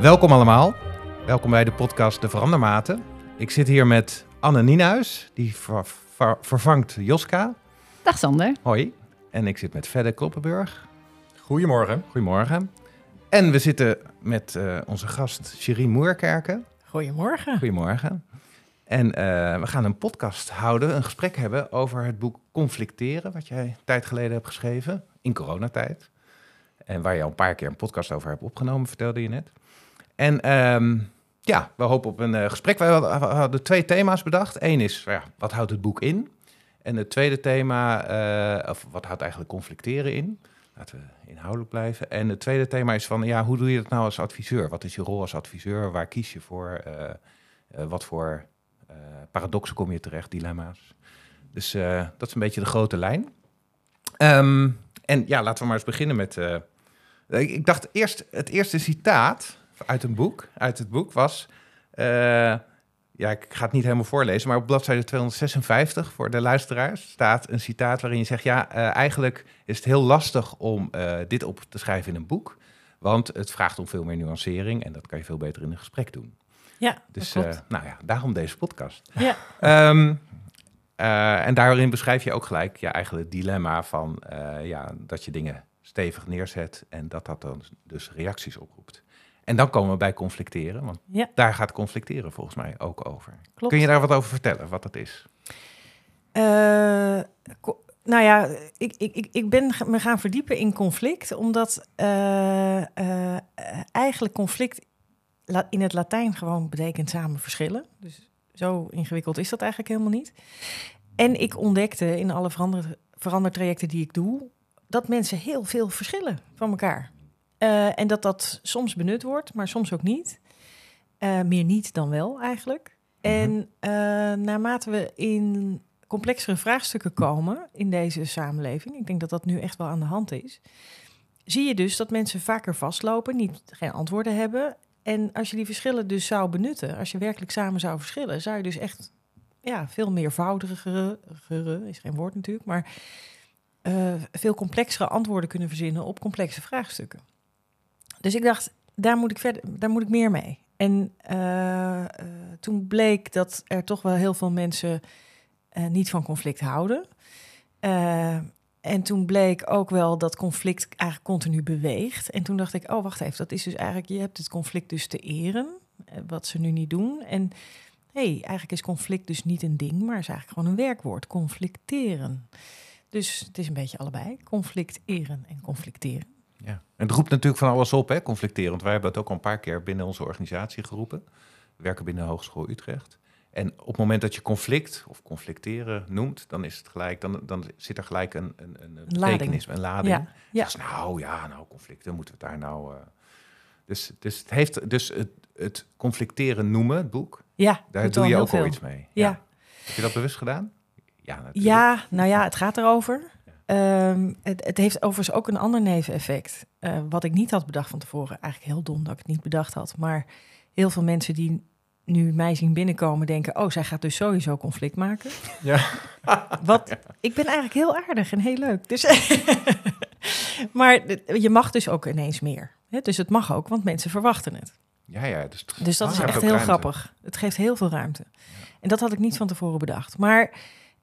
Welkom allemaal. Welkom bij de podcast De Verandermaten. Ik zit hier met Anne Nienhuis, die ver- ver- vervangt Joska. Dag Sander. Hoi. En ik zit met Fedde Kloppenburg. Goedemorgen. Goedemorgen. En we zitten met eh, onze gast Shirin Moerkerken. Goedemorgen. Goedemorgen. En eh, we gaan een podcast houden, een gesprek hebben over het boek Conflicteren, wat jij een tijd geleden hebt geschreven, in coronatijd. En waar je al een paar keer een podcast over hebt opgenomen, vertelde je net. En ehm, ja, we hopen op een eh, gesprek. We hadden, we hadden twee thema's bedacht. Eén is, ja, wat houdt het boek in? En het tweede thema, eh, of wat houdt eigenlijk conflicteren in? Laten we inhoudelijk blijven. En het tweede thema is van, ja, hoe doe je dat nou als adviseur? Wat is je rol als adviseur? Waar kies je voor? Eh, wat voor paradoxen kom je terecht, dilemma's? Dus dat is een beetje de grote lijn. Ehm, en ja, laten we maar eens beginnen met... ik dacht eerst, het eerste citaat uit een boek, uit het boek was... eh, ja, ik ga het niet helemaal voorlezen, maar op bladzijde 256 voor de luisteraars staat een citaat waarin je zegt: Ja, eh, eigenlijk is het heel lastig om eh, dit op te schrijven in een boek, want het vraagt om veel meer nuancering en dat kan je veel beter in een gesprek doen. Ja, Dus, nou ja, daarom deze podcast. ja. Ehm, eh, en daarin beschrijf je ook gelijk ja, eigenlijk het dilemma van ja, dat je dingen stevig neerzet en dat dat dan dus reacties oproept. En dan komen we bij conflicteren, want Ja. daar gaat conflicteren volgens mij ook over. Klopt. Kun je daar wat over vertellen, wat dat is? Eh, nou ja, ik, ik, ik, ik ben me gaan verdiepen in conflict, omdat eh, eh, eigenlijk conflict in het Latijn gewoon betekent samen verschillen. Dus zo ingewikkeld is dat eigenlijk helemaal niet. En ik ontdekte in alle verander, verandertrajecten die ik doe, dat mensen heel veel verschillen van elkaar. Eh, en dat dat soms benut wordt, maar soms ook niet. Eh, meer niet dan wel eigenlijk. En eh, naarmate we in complexere vraagstukken komen in deze samenleving, ik denk dat dat nu echt wel aan de hand is, zie je dus dat mensen vaker vastlopen, niet, geen antwoorden hebben. En als je die verschillen dus zou benutten, als je werkelijk samen zou verschillen, zou je dus echt ja, veel meervoudigere, gere, is geen woord natuurlijk, maar veel complexere antwoorden kunnen verzinnen op complexe vraagstukken. Dus ik dacht, daar moet ik, verder, daar moet ik meer mee. En eh, eh, toen bleek dat er toch wel heel veel mensen eh, niet van conflict houden. En toen bleek ook wel dat conflict eigenlijk continu beweegt. En toen dacht ik, oh wacht even, dat is dus eigenlijk, je hebt het conflict dus te eren, wat ze nu niet doen. En hé, hey, eigenlijk is conflict dus niet een ding, maar is eigenlijk gewoon een werkwoord, conflicteren. Dus het is een beetje allebei, conflicteren en conflicteren. Ja. En het roept natuurlijk van alles op, hè, conflicteren. Want wij hebben het ook al een paar keer binnen onze organisatie geroepen. We werken binnen de Hogeschool Utrecht. En op het moment dat je conflict of conflicteren noemt, dan is het gelijk, dan, dan zit er gelijk een, een, een, betekenis, een lading. Ja, ja. Dus nou ja, nou conflicten, moeten we daar nou. eh, Dus, dus het heeft dus het, het conflicteren noemen, het boek, Ja, daar doe je ook al iets mee. Ja. Heb je dat bewust gedaan? Ja, natuurlijk. Ja, nou ja, het gaat erover. Ehm, het, het heeft overigens ook een ander neveneffect. eh, wat ik niet had bedacht van tevoren. Eigenlijk heel dom dat ik het niet bedacht had. Maar heel veel mensen die nu mij zien binnenkomen denken... oh, zij gaat dus sowieso conflict maken. Ja. Wat, ik ben eigenlijk heel aardig en heel leuk. Dus, maar je mag dus ook ineens meer. Hè? Dus het mag ook, want mensen verwachten het. Ja, ja. Dus, Dus dat Ah, is hebt echt heel ruimte. grappig. Het geeft heel veel ruimte. En dat had ik niet van tevoren bedacht. Maar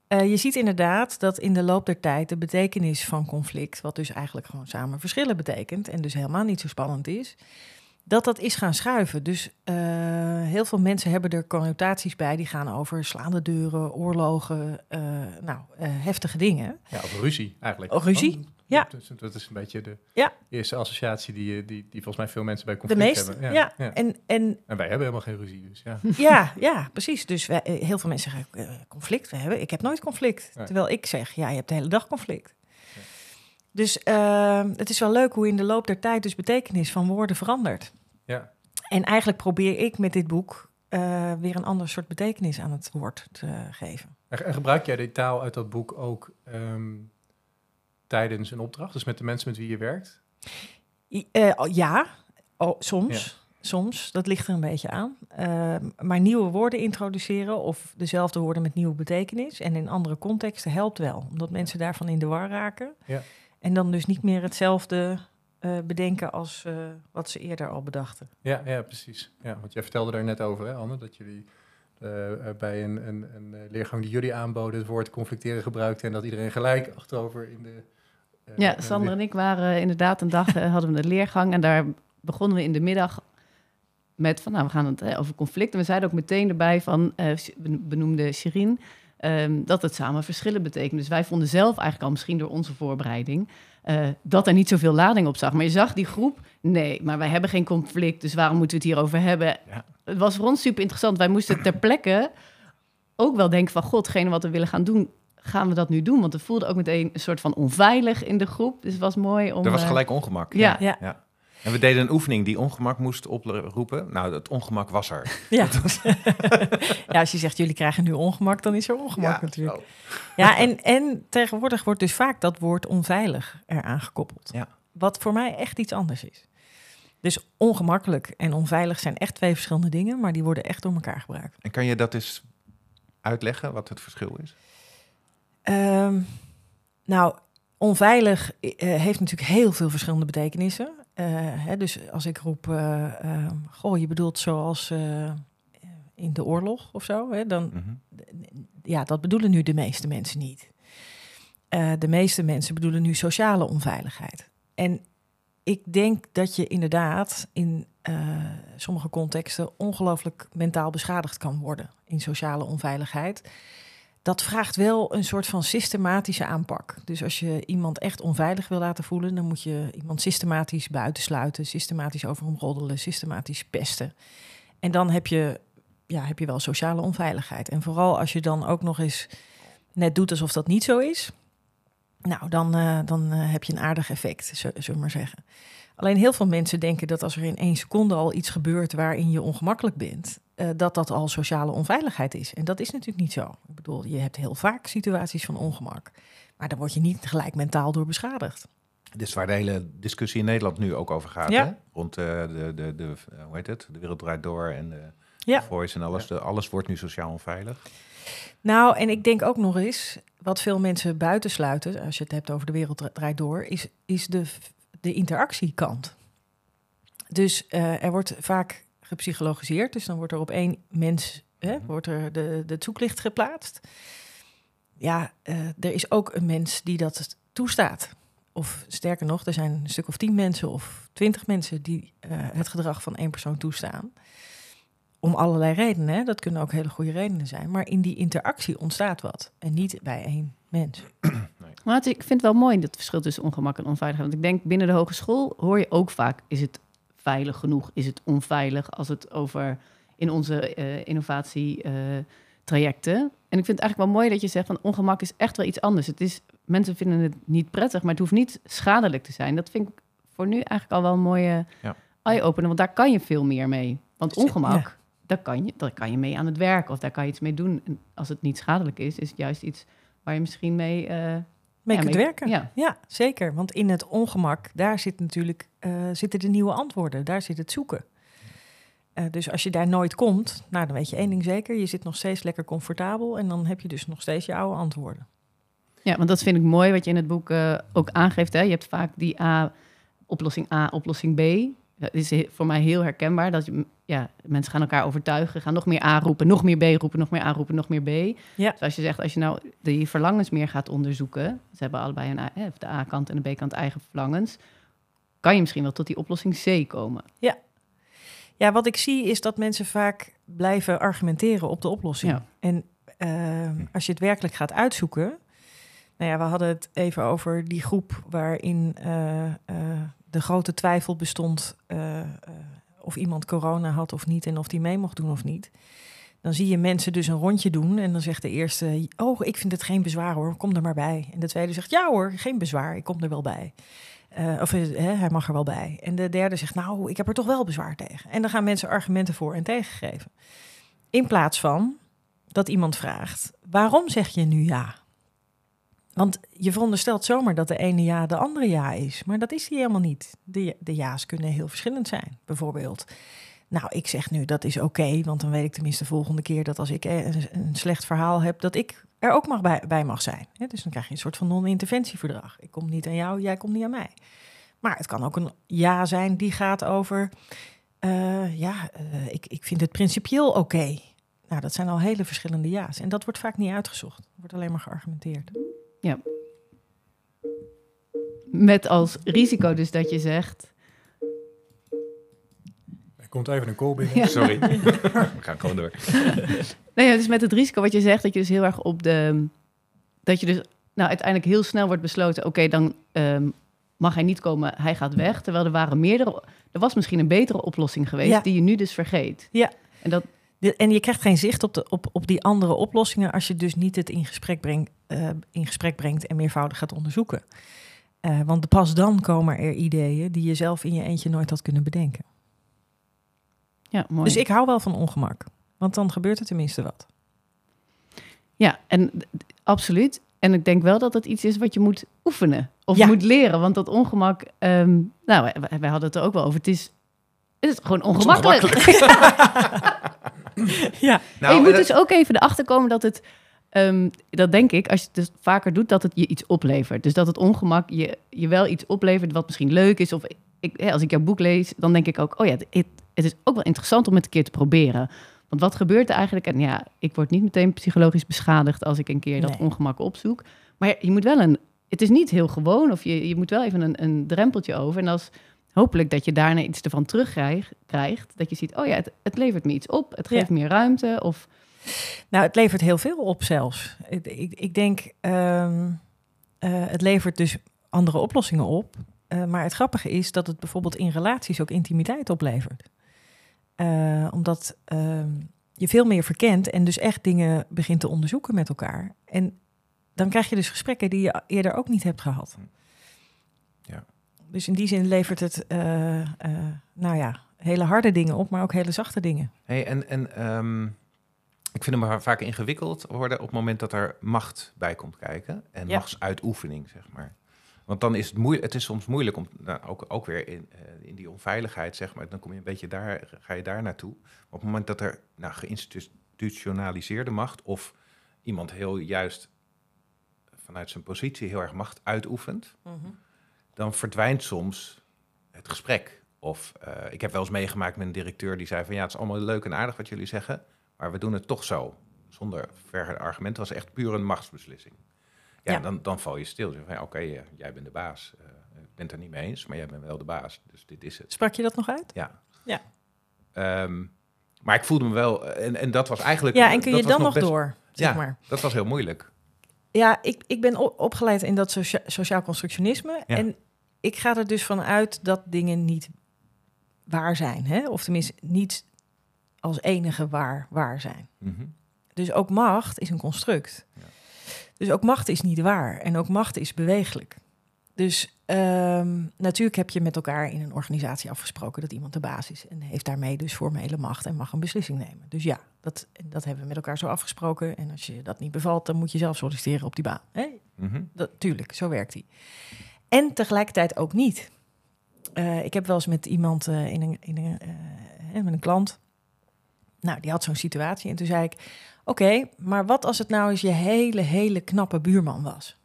eh, je ziet inderdaad dat in de loop der tijd de betekenis van conflict, wat dus eigenlijk gewoon samen verschillen betekent en dus helemaal niet zo spannend is, dat dat is gaan schuiven. Dus eh, heel veel mensen hebben er connotaties bij die gaan over slaande deuren, oorlogen, eh, nou, heftige dingen. ja, of ruzie eigenlijk. Oh, ruzie? Ja. Dus dat is een beetje de Ja. eerste associatie die, eh, die, die volgens mij veel mensen bij De conflict meeste, hebben. ja. ja. En, en En wij hebben helemaal geen ruzie, dus ja. Ja, ja, precies. Dus wij, eh, heel veel mensen zeggen, eh, conflict, we hebben, ik heb nooit conflict. Nee. Terwijl ik zeg, ja, je hebt de hele dag conflict. Dus eh, het is wel leuk hoe in de loop der tijd dus betekenis van woorden verandert. Ja. En eigenlijk probeer ik met dit boek weer een ander soort betekenis aan het woord te geven. En, en gebruik jij die taal uit dat boek ook ehm, tijdens een opdracht? Dus met de mensen met wie je werkt? Eh, oh, ja, oh, soms. Soms, dat ligt er een beetje aan. Eh, maar nieuwe woorden introduceren of dezelfde woorden met nieuwe betekenis en in andere contexten helpt wel, omdat mensen daarvan in de war raken. Ja. En dan dus niet meer hetzelfde eh, bedenken als wat ze eerder al bedachten. Ja, ja, precies. Ja, want jij vertelde daar net over, hè, Anne, dat jullie bij een, een, een leergang die jullie aanboden het woord conflicteren gebruikten en dat iedereen gelijk achterover in de... eh, Ja, eh, Sander en ik waren inderdaad een dag, eh, hadden we een leergang en daar begonnen we in de middag met van, nou, we gaan het eh, over conflict. En we zeiden ook meteen erbij van, eh, benoemde Shirin, ehm, dat het samen verschillen betekent. Dus wij vonden zelf eigenlijk al, misschien door onze voorbereiding, eh, dat er niet zoveel lading op zag. Maar je zag die groep, nee, maar wij hebben geen conflict, dus waarom moeten we het hierover hebben? Ja. Het was voor ons super interessant. Wij moesten ter plekke ook wel denken van, god, hetgene wat we willen gaan doen, gaan we dat nu doen? Want het voelde ook meteen een soort van onveilig in de groep. Dus het was mooi om... Er was eh, gelijk ongemak. ja. Ja. ja. En we deden een oefening die ongemak moest oproepen. Nou, het ongemak was er. Ja. ja, als je zegt jullie krijgen nu ongemak, dan is er ongemak Ja, natuurlijk. zo. Ja, en, en tegenwoordig wordt dus vaak dat woord onveilig eraan gekoppeld. Ja. Wat voor mij echt iets anders is. Dus ongemakkelijk en onveilig zijn echt twee verschillende dingen, maar die worden echt door elkaar gebruikt. En kan je dat eens uitleggen, wat het verschil is? Ehm, nou, onveilig eh, heeft natuurlijk heel veel verschillende betekenissen. Eh, hè, dus als ik roep, eh, ehm, goh, je bedoelt zoals in de oorlog of zo, hè, dan, Mhm. ja, dat bedoelen nu de meeste mensen niet. De meeste mensen bedoelen nu sociale onveiligheid. En ik denk dat je inderdaad in sommige contexten ongelooflijk mentaal beschadigd kan worden in sociale onveiligheid. Dat vraagt wel een soort van systematische aanpak. Dus als je iemand echt onveilig wil laten voelen, dan moet je iemand systematisch buitensluiten, systematisch over hem roddelen, systematisch pesten. En dan heb je, ja, heb je wel sociale onveiligheid. En vooral als je dan ook nog eens net doet alsof dat niet zo is, nou, dan, eh, dan eh, heb je een aardig effect, zullen we maar zeggen. Alleen heel veel mensen denken dat als er in één seconde al iets gebeurt waarin je ongemakkelijk bent, eh, dat dat al sociale onveiligheid is. En dat is natuurlijk niet zo. Ik bedoel, je hebt heel vaak situaties van ongemak, maar daar word je niet gelijk mentaal door beschadigd. Dit is waar de hele discussie in Nederland nu ook over gaat. Ja. Hè? Rond eh, de, de, de, hoe heet het? De wereld draait door en de Ja. voice en alles. De, alles wordt nu sociaal onveilig. Nou, en ik denk ook nog eens, wat veel mensen buitensluiten, als je het hebt over de wereld dra- draait door, is, is de, de interactiekant. Dus eh, er wordt vaak gepsychologiseerd, dus dan wordt er op één mens hè, Mhm. wordt er de, de zoeklicht geplaatst. Ja, eh, er is ook een mens die dat toestaat. Of sterker nog, er zijn een stuk of tien mensen of twintig mensen die eh, het gedrag van één persoon toestaan. Om allerlei redenen, hè? dat kunnen ook hele goede redenen zijn. Maar in die interactie ontstaat wat. En niet bij één mens. Maar het- ik vind het wel mooi dat verschil tussen ongemak en onveiligheid. Want ik denk binnen de hogeschool hoor je ook vaak: is het veilig genoeg? Is het onveilig als het over in onze eh innovatietrajecten? en ik vind het eigenlijk wel mooi dat je zegt van ongemak is echt wel iets anders. Het is, mensen vinden het niet prettig, maar het hoeft niet schadelijk te zijn. Dat vind ik voor nu eigenlijk al wel een mooie Ja. eye-opener, want daar kan je veel meer mee. Want Ja. ongemak, daar, kan je, daar kan je mee aan het werk of daar kan je iets mee doen. En als het niet schadelijk is, is het juist iets waar je misschien mee... eh, Mee ja, kunt mee- werken. Ja. Ja, zeker. Want in het ongemak, daar zit natuurlijk, eh, zitten de nieuwe antwoorden. Daar zit het zoeken. Eh, dus als je daar nooit komt, nou, dan weet je één ding zeker. Je zit nog steeds lekker comfortabel. En dan heb je dus nog steeds je oude antwoorden. Ja, want dat vind ik mooi wat je in het boek eh, ook aangeeft. Hè? Je hebt vaak die A, oplossing A, oplossing B. Dat is voor mij heel herkenbaar. Dat ja, mensen gaan elkaar overtuigen, gaan nog meer A roepen, nog meer B roepen, nog meer A roepen, nog meer B. Ja. Dus als je zegt, als je nou die verlangens meer gaat onderzoeken, ze hebben allebei een A, de A-kant en de B-kant eigen verlangens, kan je misschien wel tot die oplossing C komen. Ja, wat ik zie is dat mensen vaak blijven argumenteren op de oplossing. Ja. En eh, als je het werkelijk gaat uitzoeken. Nou ja, we hadden het even over die groep waarin eh, eh, de grote twijfel bestond eh, of iemand corona had of niet en of die mee mocht doen of niet. Dan zie je mensen dus een rondje doen en dan zegt de eerste, oh, ik vind het geen bezwaar hoor, kom er maar bij. En de tweede zegt, ja hoor, geen bezwaar, ik kom er wel bij. Eh, of hij mag er wel bij. En de derde zegt, nou, ik heb er toch wel bezwaar tegen. En dan gaan mensen argumenten voor en tegen geven. In plaats van dat iemand vraagt, waarom zeg je nu ja? Want je veronderstelt zomaar dat de ene ja de andere ja is. Maar dat is die helemaal niet. De, de ja's kunnen heel verschillend zijn. Bijvoorbeeld, nou, ik zeg nu dat is oké, want dan weet ik tenminste de volgende keer dat als ik een, een slecht verhaal heb, dat ik er ook mag bij, mag zijn. Dus dan krijg je een soort van non-interventieverdrag. Ik kom niet aan jou, jij komt niet aan mij. Maar het kan ook een ja zijn die gaat over, eh, ja, eh, ik, ik vind het principieel oké. Nou, dat zijn al hele verschillende ja's. En dat wordt vaak niet uitgezocht. Wordt alleen maar geargumenteerd. Met als risico dus dat je zegt... Er komt even een call binnen. Ja. Sorry. We gaan gewoon door. Nou ja, dus met het risico wat je zegt, dat je dus heel erg op de... Dat je dus nou, uiteindelijk heel snel wordt besloten... oké, dan ehm, mag hij niet komen, hij gaat weg. Terwijl er waren meerdere... Er was misschien een betere oplossing geweest... Ja. die je nu dus vergeet. Ja. En dat, De- en je krijgt geen zicht op, de, op, op die andere oplossingen als je dus niet het in gesprek, brengt, eh, in gesprek brengt en meervoudig gaat onderzoeken. Eh, want pas dan komen er ideeën die je zelf in je eentje nooit had kunnen bedenken. ja, mooi. Dus ik hou wel van ongemak, want dan gebeurt er tenminste wat. Ja, en absoluut. En ik denk wel dat het iets is wat je moet oefenen of Ja. moet leren. Want dat ongemak, ehm, nou, wij, wij hadden het er ook wel over. Het is, het is gewoon ongemakkelijk. Ja, En je moet eh, dus ook even erachter komen dat het, ehm, dat denk ik, als je het dus vaker doet, dat het je iets oplevert. Dus dat het ongemak je, je wel iets oplevert wat misschien leuk is. Of ik, hè, als ik jouw boek lees, dan denk ik ook, oh ja, het, het is ook wel interessant om het een keer te proberen. Want wat gebeurt er eigenlijk? En ja, ik word niet meteen psychologisch beschadigd als ik een keer dat Nee. ongemak opzoek. Maar je moet wel een, het is niet heel gewoon, of je, je moet wel even een, een drempeltje over. En als hopelijk dat je daarna iets ervan terugkrijgt, dat je ziet, oh ja, het, het levert me iets op, het Ja. geeft meer ruimte. Of nou het levert heel veel op zelfs. Ik, ik, ik denk, ehm, eh, het levert dus andere oplossingen op. Eh, maar het grappige is dat het bijvoorbeeld in relaties ook intimiteit oplevert. Eh, omdat ehm, je veel meer verkent en dus echt dingen begint te onderzoeken met elkaar. En dan krijg je dus gesprekken die je eerder ook niet hebt gehad. Dus in die zin levert het, eh, eh, nou ja, hele harde dingen op, maar ook hele zachte dingen. Hey, en en ehm, ik vind hem vaak ingewikkeld worden op het moment dat er macht bij komt kijken. En Ja. machtsuitoefening, zeg maar. Want dan is het moeilijk, het is soms moeilijk om, nou, ook, ook weer in, eh, in die onveiligheid, zeg maar, dan kom je een beetje daar, ga je daar naartoe. Op het moment dat er nou, geïnstitutionaliseerde macht of iemand heel juist vanuit zijn positie heel erg macht uitoefent, dan verdwijnt soms het gesprek. Of eh, ik heb wel eens meegemaakt met een directeur die zei van ja, het is allemaal leuk en aardig wat jullie zeggen, maar we doen het toch zo. Zonder verder argument. Het was echt puur een machtsbeslissing. Ja, Ja. Dan, dan val je stil. Zeg van, ja, Oké, eh, jij bent de baas. Eh, ik ben het er niet mee eens, maar jij bent wel de baas. Dus dit is het. Sprak je dat nog uit? Ja. Ja. Ehm, maar ik voelde me wel... En, en dat was eigenlijk... Ja, en kun je dan nog best- door, zeg Ja. maar. Dat was heel moeilijk. Ja, ik, ik ben opgeleid in dat socia- sociaal constructionisme. Ja. En ik ga er dus van uit dat dingen niet waar zijn. Hè? Of tenminste niet als enige waar waar zijn. Mhm. Dus ook macht is een construct. Ja. Dus ook macht is niet waar. En ook macht is beweeglijk. Dus ehm, natuurlijk heb je met elkaar in een organisatie afgesproken dat iemand de baas is. En heeft daarmee dus formele macht en mag een beslissing nemen. Dus ja, dat, dat hebben we met elkaar zo afgesproken. En als je dat niet bevalt, dan moet je zelf solliciteren op die baan. Hè? Mhm. Dat, tuurlijk, zo werkt hij. En tegelijkertijd ook niet. Eh, ik heb wel eens met iemand eh, in een, in een, eh, met een klant. Nou, die had zo'n situatie. En toen zei ik: Oké, maar wat als het nou eens je hele, hele knappe buurman was?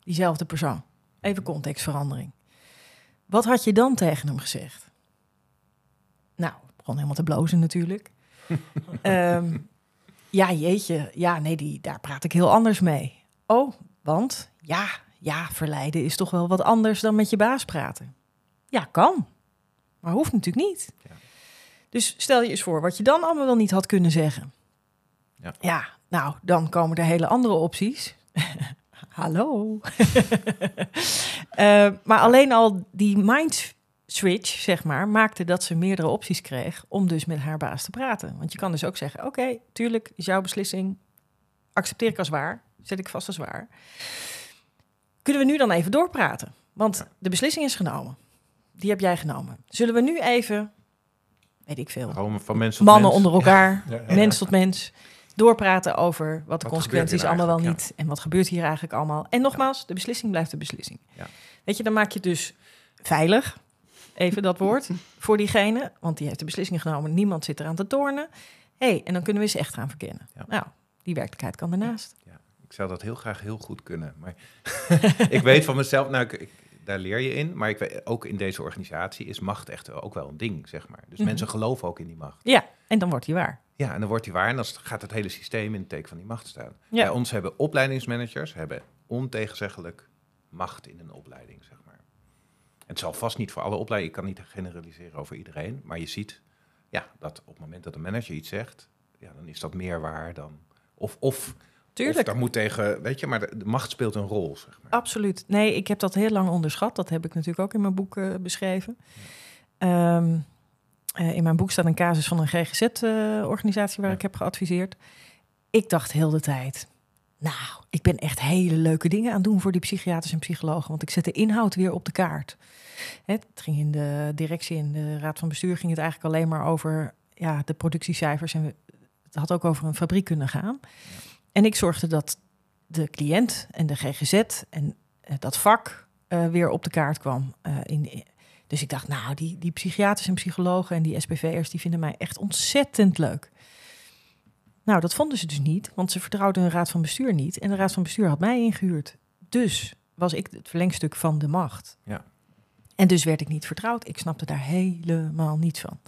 Diezelfde persoon. Even contextverandering. Wat had je dan tegen hem gezegd? Nou, begon helemaal te blozen natuurlijk. Ehm, ja, jeetje. Ja, nee, die, daar praat ik heel anders mee. Oh, want ja, ja, verleiden is toch wel wat anders dan met je baas praten. Ja, kan. Maar hoeft natuurlijk niet. Ja. Dus stel je eens voor wat je dan allemaal wel niet had kunnen zeggen. Ja. nou, dan komen er hele andere opties. Hallo. Eh, maar alleen al die mind switch, zeg maar, maakte dat ze meerdere opties kreeg om dus met haar baas te praten. Want je kan dus ook zeggen, oké, tuurlijk is jouw beslissing, accepteer ik als waar, zet ik vast als waar. Kunnen we nu dan even doorpraten? Want de beslissing is genomen. Die heb jij genomen. Zullen we nu even, weet ik veel, Gewoon van mensen tot mannen mens. onder elkaar, Ja, mens tot mens, doorpraten over wat de Wat consequenties allemaal wel niet en wat gebeurt hier eigenlijk allemaal. En nogmaals, de beslissing blijft de beslissing. Ja. Weet je, dan maak je het dus veilig, even dat woord, voor diegene, want die heeft de beslissing genomen, niemand zit eraan te tornen. hey, en dan kunnen we ze echt gaan verkennen. Nou, die werkelijkheid kan ernaast. Ik zou dat heel graag heel goed kunnen. Maar ik weet van mezelf, nou, ik, daar leer je in. Maar ik weet, ook in deze organisatie is macht echt ook wel een ding, zeg maar. Dus Mhm. mensen geloven ook in die macht. Ja, en dan wordt hij waar. Ja, en dan wordt die waar en dan gaat het hele systeem in het teken van die macht staan. Ja. Bij ons hebben opleidingsmanagers hebben ontegenzeggelijk macht in een opleiding, zeg maar. En het zal vast niet voor alle opleidingen, ik kan niet generaliseren over iedereen, maar je ziet ja, dat op het moment dat een manager iets zegt, ja, dan is dat meer waar dan... Of, of, of Tuurlijk. daar moet tegen, weet je, maar de, de macht speelt een rol, zeg maar. Absoluut. Nee, ik heb dat heel lang onderschat. Dat heb ik natuurlijk ook in mijn boek eh, beschreven. Ehm, eh, in mijn boek staat een casus van een GGZ-organisatie waar Ja. ik heb geadviseerd. Ik dacht heel de tijd, nou, ik ben echt hele leuke dingen aan het doen voor die psychiaters en psychologen. Want ik zet de inhoud weer op de kaart. Het ging in de directie en de raad van bestuur ging het eigenlijk alleen maar over ja, de productiecijfers. En het had ook over een fabriek kunnen gaan. En ik zorgde dat de cliënt en de GGZ en eh, dat vak eh, weer op de kaart kwam. eh, in, dus ik dacht, nou, die, die psychiaters en psychologen en die SPV'ers, die vinden mij echt ontzettend leuk. Nou, dat vonden ze dus niet, want ze vertrouwden hun raad van bestuur niet. En de raad van bestuur had mij ingehuurd. Dus was ik het verlengstuk van de macht. Ja. En dus werd ik niet vertrouwd. Ik snapte daar helemaal niets van.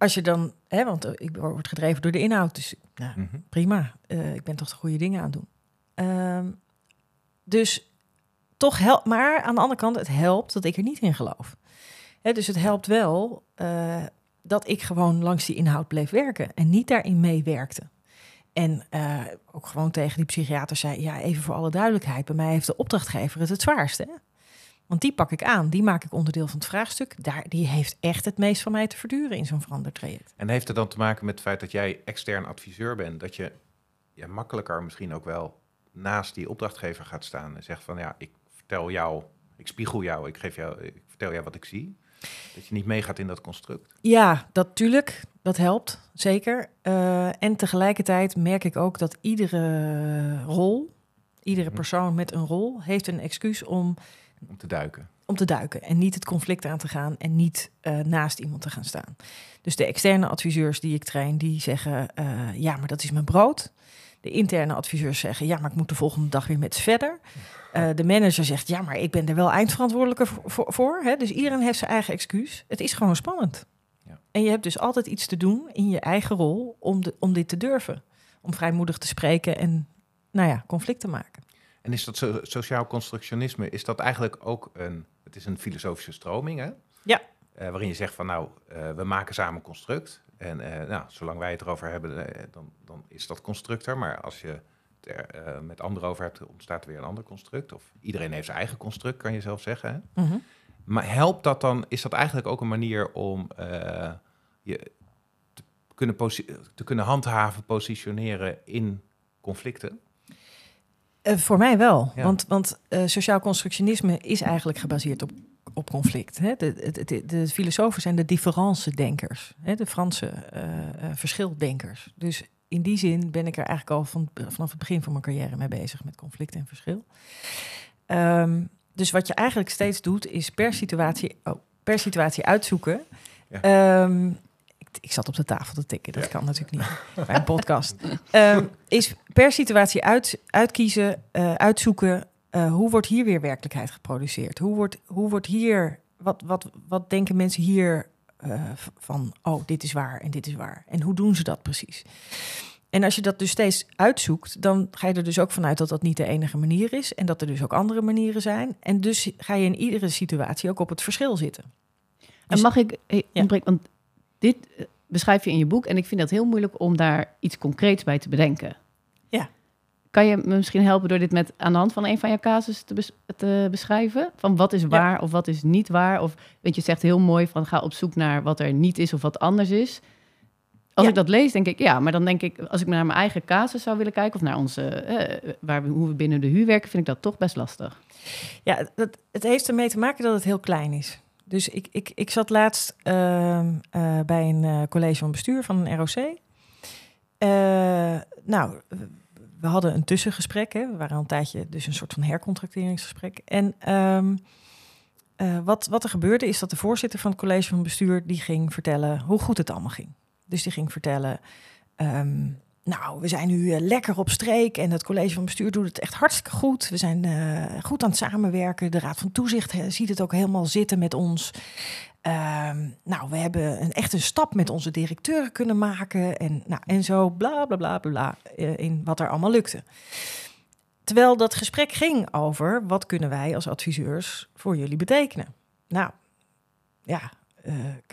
Als je dan, hè, want eh, ik word gedreven door de inhoud, dus nou, prima. Eh, ik ben toch de goede dingen aan het doen. Ehm, dus toch helpt, maar aan de andere kant, het helpt dat ik er niet in geloof. Hè, dus het helpt wel eh, dat ik gewoon langs die inhoud bleef werken en niet daarin meewerkte. En ook gewoon tegen die psychiater zei: Ja, even voor alle duidelijkheid, bij mij heeft de opdrachtgever het het zwaarste. Want die pak ik aan, die maak ik onderdeel van het vraagstuk. Daar, die heeft echt het meest van mij te verduren in zo'n verandertraject. En heeft het dan te maken met het feit dat jij extern adviseur bent, dat je ja, makkelijker misschien ook wel naast die opdrachtgever gaat staan en zegt van ja, ik vertel jou, ik spiegel jou, ik geef jou, ik vertel jou wat ik zie. Dat je niet meegaat in dat construct. Ja, dat tuurlijk. Dat helpt, zeker. Eh, en tegelijkertijd merk ik ook dat iedere rol, iedere Mhm. persoon met een rol, heeft een excuus om, Om te duiken. om te duiken. En niet het conflict aan te gaan en niet eh, naast iemand te gaan staan. Dus de externe adviseurs die ik train, die zeggen, eh, ja, maar dat is mijn brood. De interne adviseurs zeggen, ja, maar ik moet de volgende dag weer met verder. Eh, de manager zegt, ja, maar ik ben er wel eindverantwoordelijke voor. voor, voor, hè? Dus iedereen heeft zijn eigen excuus. Het is gewoon spannend. Ja. En je hebt dus altijd iets te doen in je eigen rol om, de, om dit te durven. Om vrijmoedig te spreken en, nou ja, conflict te maken. En is dat so- sociaal constructionisme, is dat eigenlijk ook een, het is een filosofische stroming, hè? Ja. Eh, waarin je zegt van nou, eh, we maken samen construct. En eh, nou, zolang wij het erover hebben, dan, dan is dat construct er. Maar als je het er met anderen over hebt, ontstaat er weer een ander construct. Of iedereen heeft zijn eigen construct, kan je zelf zeggen. Hè? Mhm. Maar helpt dat dan, is dat eigenlijk ook een manier om je te kunnen, te kunnen handhaven, positioneren in conflicten? Eh, voor mij wel. Ja. Want, want eh, sociaal constructionisme is eigenlijk gebaseerd op, op conflict. Hè? De, de, de, de filosofen zijn de difference-denkers. De Franse eh, verschildenkers. Dus in die zin ben ik er eigenlijk al van, vanaf het begin van mijn carrière mee bezig met conflict en verschil. Ehm, dus wat je eigenlijk steeds doet, is per situatie, oh, per situatie uitzoeken. Ja. Ehm, ik, zat op de tafel te tikken, dat Ja. kan natuurlijk niet bij een podcast. Ehm, is per situatie uit, uitkiezen, eh, uitzoeken. eh, hoe wordt hier weer werkelijkheid geproduceerd? Hoe wordt, hoe wordt hier, wat, wat, wat denken mensen hier eh, van, oh, dit is waar en dit is waar? En hoe doen ze dat precies? En als je dat dus steeds uitzoekt, dan ga je er dus ook vanuit dat dat niet de enige manier is. En dat er dus ook andere manieren zijn. En dus ga je in iedere situatie ook op het verschil zitten. En Dus- mag ik Ja. Want dit eh, beschrijf je in je boek en ik vind het heel moeilijk om daar iets concreets bij te bedenken. Ja. Kan je me misschien helpen door dit met aan de hand van een van jouw casus te, bes- te beschrijven? Van wat is waar of wat is niet waar? Of weet je zegt heel mooi van ga op zoek naar wat er niet is of wat anders is. Als Ja. ik dat lees, denk ik ja, maar dan denk ik als ik naar mijn eigen casus zou willen kijken of naar onze eh, waar we, hoe we binnen de huur werken, vind ik dat toch best lastig. Ja, dat, het heeft ermee te maken dat het heel klein is. Dus ik, ik, ik zat laatst ehm, eh, bij een eh, college van bestuur van een ROC. Eh, nou, we- hadden een tussengesprek. Hè. We waren al een tijdje dus een soort van hercontracteringsgesprek. En ehm, eh, wat, wat er gebeurde is dat de voorzitter van het college van bestuur... die ging vertellen hoe goed het allemaal ging. Dus die ging vertellen... ehm, nou, we zijn nu eh, lekker op streek en het college van bestuur doet het echt hartstikke goed. We zijn eh, goed aan het samenwerken. De Raad van Toezicht eh, ziet het ook helemaal zitten met ons. Ehm, nou, we hebben een echte stap met onze directeuren kunnen maken. En, nou, en zo bla bla bla bla, in wat er allemaal lukte. Terwijl dat gesprek ging over wat kunnen wij als adviseurs voor jullie betekenen. Nou, ja,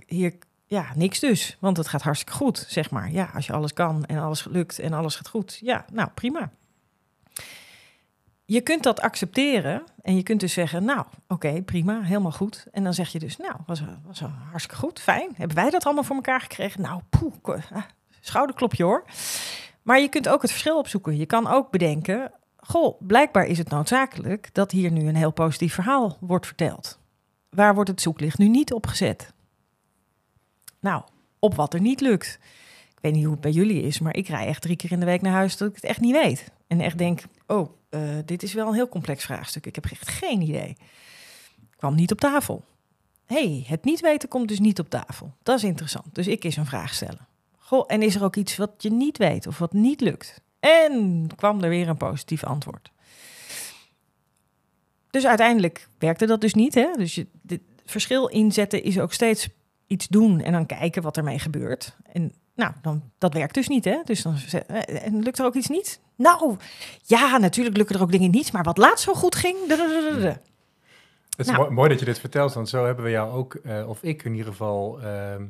hier ja, niks dus. Want het gaat hartstikke goed, zeg maar. Ja, als je alles kan en alles lukt en alles gaat goed. Ja, nou, prima. Je kunt dat accepteren en je kunt dus zeggen, nou, oké, prima, helemaal goed. En dan zeg je dus, nou, was, was hartstikke goed, fijn. Hebben wij dat allemaal voor elkaar gekregen? Nou, poeh, ah, schouderklopje hoor. Maar je kunt ook het verschil opzoeken. Je kan ook bedenken, goh, blijkbaar is het noodzakelijk dat hier nu een heel positief verhaal wordt verteld. Waar wordt het zoeklicht nu niet op gezet? Nou, op wat er niet lukt. Ik weet niet hoe het bij jullie is, maar ik rij echt drie keer in de week naar huis dat ik het echt niet weet. En echt denk, oh, eh, dit is wel een heel complex vraagstuk. Ik heb echt geen idee. Kwam niet op tafel. hey, het niet weten komt dus niet op tafel. Dat is interessant. Dus ik eens een vraag stellen. Goh, en is er ook iets wat je niet weet of wat niet lukt? En kwam er weer een positief antwoord. Dus uiteindelijk werkte dat dus niet. Hè? Dus verschil inzetten is ook steeds iets doen en dan kijken wat ermee gebeurt. En nou, dan, dat werkt dus niet, hè? Dus dan eh, en lukt er ook iets niet? Nou, ja, natuurlijk lukken er ook dingen niet, maar wat laatst zo goed ging. dadadadada. Het is Nou. mooi, mooi dat je dit vertelt, want zo hebben we jou ook, eh, of ik in ieder geval, ehm,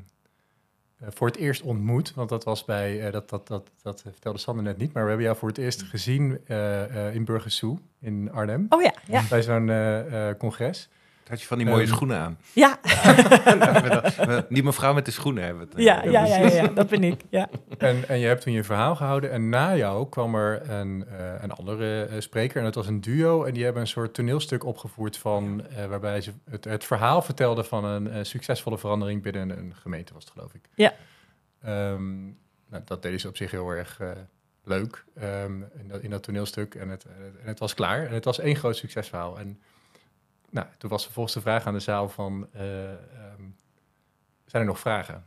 eh, voor het eerst ontmoet. Want dat was bij, dat, dat, dat, dat vertelde Sander net niet, maar we hebben jou voor het eerst gezien in Burgersoe in Arnhem. Oh ja, ja, Bij zo'n congres. Had je van die mooie Ehm, schoenen aan? ja, Die mevrouw met de schoenen hebben het. eh, ja, ja, ja, ja, ja, dat ben ik. Ja. En, en je hebt toen je verhaal gehouden. En na jou kwam er een, eh, een andere eh, spreker. En dat was een duo. En die hebben een soort toneelstuk opgevoerd van... eh, waarbij ze het, het verhaal vertelden van een eh, succesvolle verandering binnen een gemeente, was het geloof ik. Ja. Ehm, nou, dat deden ze op zich heel erg eh, leuk ehm, in, dat, in dat toneelstuk. En het, en het was klaar. En het was één groot succesverhaal. En nou, toen was vervolgens de vraag aan de zaal van... eh, ehm, zijn er nog vragen?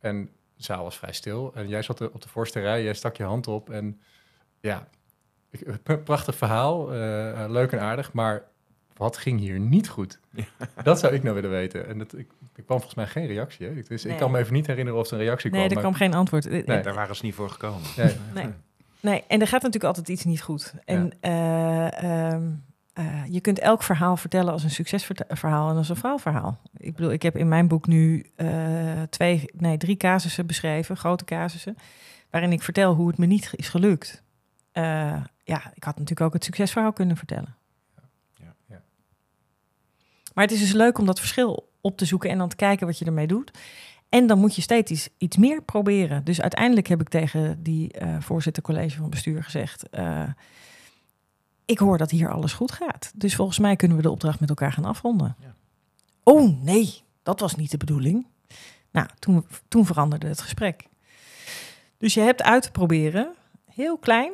En de zaal was vrij stil. En jij zat er op de voorste rij, jij stak je hand op. En ja, ik- p- prachtig verhaal, eh, eh, leuk en aardig. Maar wat ging hier niet goed? Dat zou ik nou willen weten. En dat, ik, ik kwam volgens mij geen reactie. Hè? Dus Nee. ik kan me even niet herinneren of er een reactie Nee, kwam. er maar- kwam geen antwoord. Eh, Nee. Daar waren ze niet voor gekomen. Nee. Nee. Nee, en er gaat natuurlijk altijd iets niet goed. En eh, ehm, eh, je kunt elk verhaal vertellen als een succesverhaal en als een faalverhaal. Ik bedoel, ik heb in mijn boek nu eh, twee, nee, drie casussen beschreven, grote casussen, waarin ik vertel hoe het me niet is gelukt. Eh, ja, ik had natuurlijk ook het succesverhaal kunnen vertellen. Ja. Ja. Maar het is dus leuk om dat verschil op te zoeken en dan te kijken wat je ermee doet. En dan moet je steeds iets, iets meer proberen. Dus uiteindelijk heb ik tegen die voorzitter college van bestuur gezegd... ik hoor dat hier alles goed gaat. Dus volgens mij kunnen we de opdracht met elkaar gaan afronden. Ja. Oh nee, dat was niet de bedoeling. Nou, toen, toen veranderde het gesprek. Dus je hebt uit te proberen, heel klein,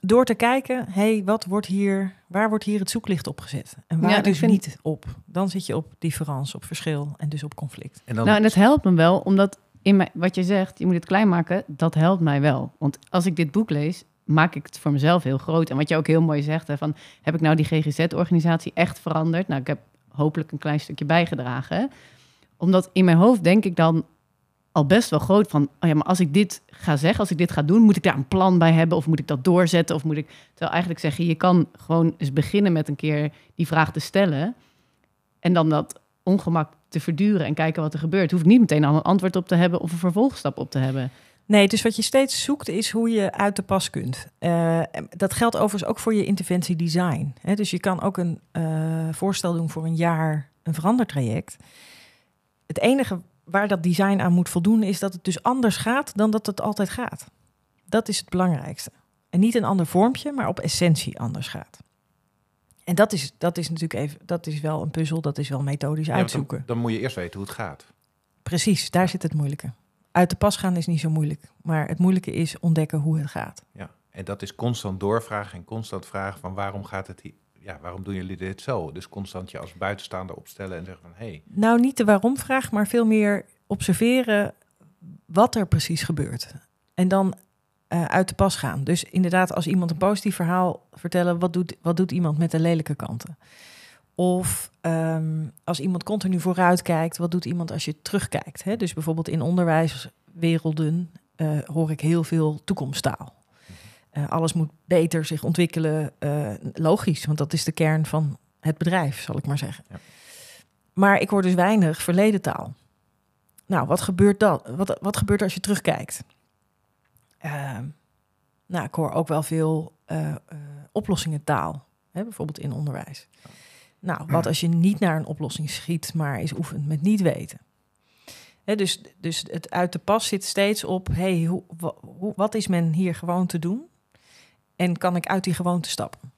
door te kijken, hey, wat wordt hier, waar wordt hier het zoeklicht op gezet? En waar Ja, dus vind- niet op. Dan zit je op difference, op verschil en dus op conflict. En dan, Nou, en het helpt me wel, omdat in mijn, wat je zegt, je moet het klein maken, dat helpt mij wel. Want als ik dit boek lees, maak ik het voor mezelf heel groot. En wat je ook heel mooi zegt, hè, van, heb ik nou die GGZ-organisatie echt veranderd? Nou, ik heb hopelijk een klein stukje bijgedragen. Omdat in mijn hoofd denk ik dan al best wel groot van, oh ja, maar als ik dit ga zeggen, als ik dit ga doen, moet ik daar een plan bij hebben? Of moet ik dat doorzetten? Of moet ik, terwijl eigenlijk zeggen, je kan gewoon eens beginnen met een keer die vraag te stellen. En dan dat ongemak te verduren en kijken wat er gebeurt. Hoef ik niet meteen al een antwoord op te hebben of een vervolgstap op te hebben. Nee, dus wat je steeds zoekt is hoe je uit de pas kunt. Eh, dat geldt overigens ook voor je interventiedesign. Hè? Dus je kan ook een eh, voorstel doen voor een jaar een verandertraject. Het enige waar dat design aan moet voldoen is dat het dus anders gaat dan dat het altijd gaat. Dat is het belangrijkste. En niet een ander vormpje, maar op essentie anders gaat. En dat is, dat is natuurlijk even, dat is wel een puzzel, dat is wel methodisch Ja, uitzoeken. Dan, dan moet je eerst weten hoe het gaat. Precies, daar zit het moeilijke. Uit de pas gaan is niet zo moeilijk. Maar het moeilijke is ontdekken hoe het gaat. Ja. En dat is constant doorvragen en constant vragen van waarom gaat het hier? Ja, waarom doen jullie dit zo? Dus constant je als buitenstaander opstellen en zeggen van hé, hey, Nou, niet de waarom-vraag, maar veel meer observeren wat er precies gebeurt. En dan eh, uit de pas gaan. Dus inderdaad, als iemand een positief verhaal vertellen, wat doet, wat doet iemand met de lelijke kanten? Of ehm, als iemand continu vooruit kijkt, wat doet iemand als je terugkijkt? Hè? Dus bijvoorbeeld in onderwijswerelden eh, hoor ik heel veel toekomsttaal. Eh, alles moet beter zich ontwikkelen. eh, logisch, want dat is de kern van het bedrijf, zal ik maar zeggen. Ja. Maar ik hoor dus weinig verleden taal. Nou, wat gebeurt dan? Wat, wat gebeurt er als je terugkijkt? Ehm, nou, ik hoor ook wel veel eh, oplossingentaal, hè, bijvoorbeeld in onderwijs. Nou, wat als je niet naar een oplossing schiet, maar is oefent met niet weten? Hè, dus, dus het uit de pas zit steeds op, hey, hoe, wa- hoe, wat is men hier gewoon te doen? En kan ik uit die gewoonte stappen?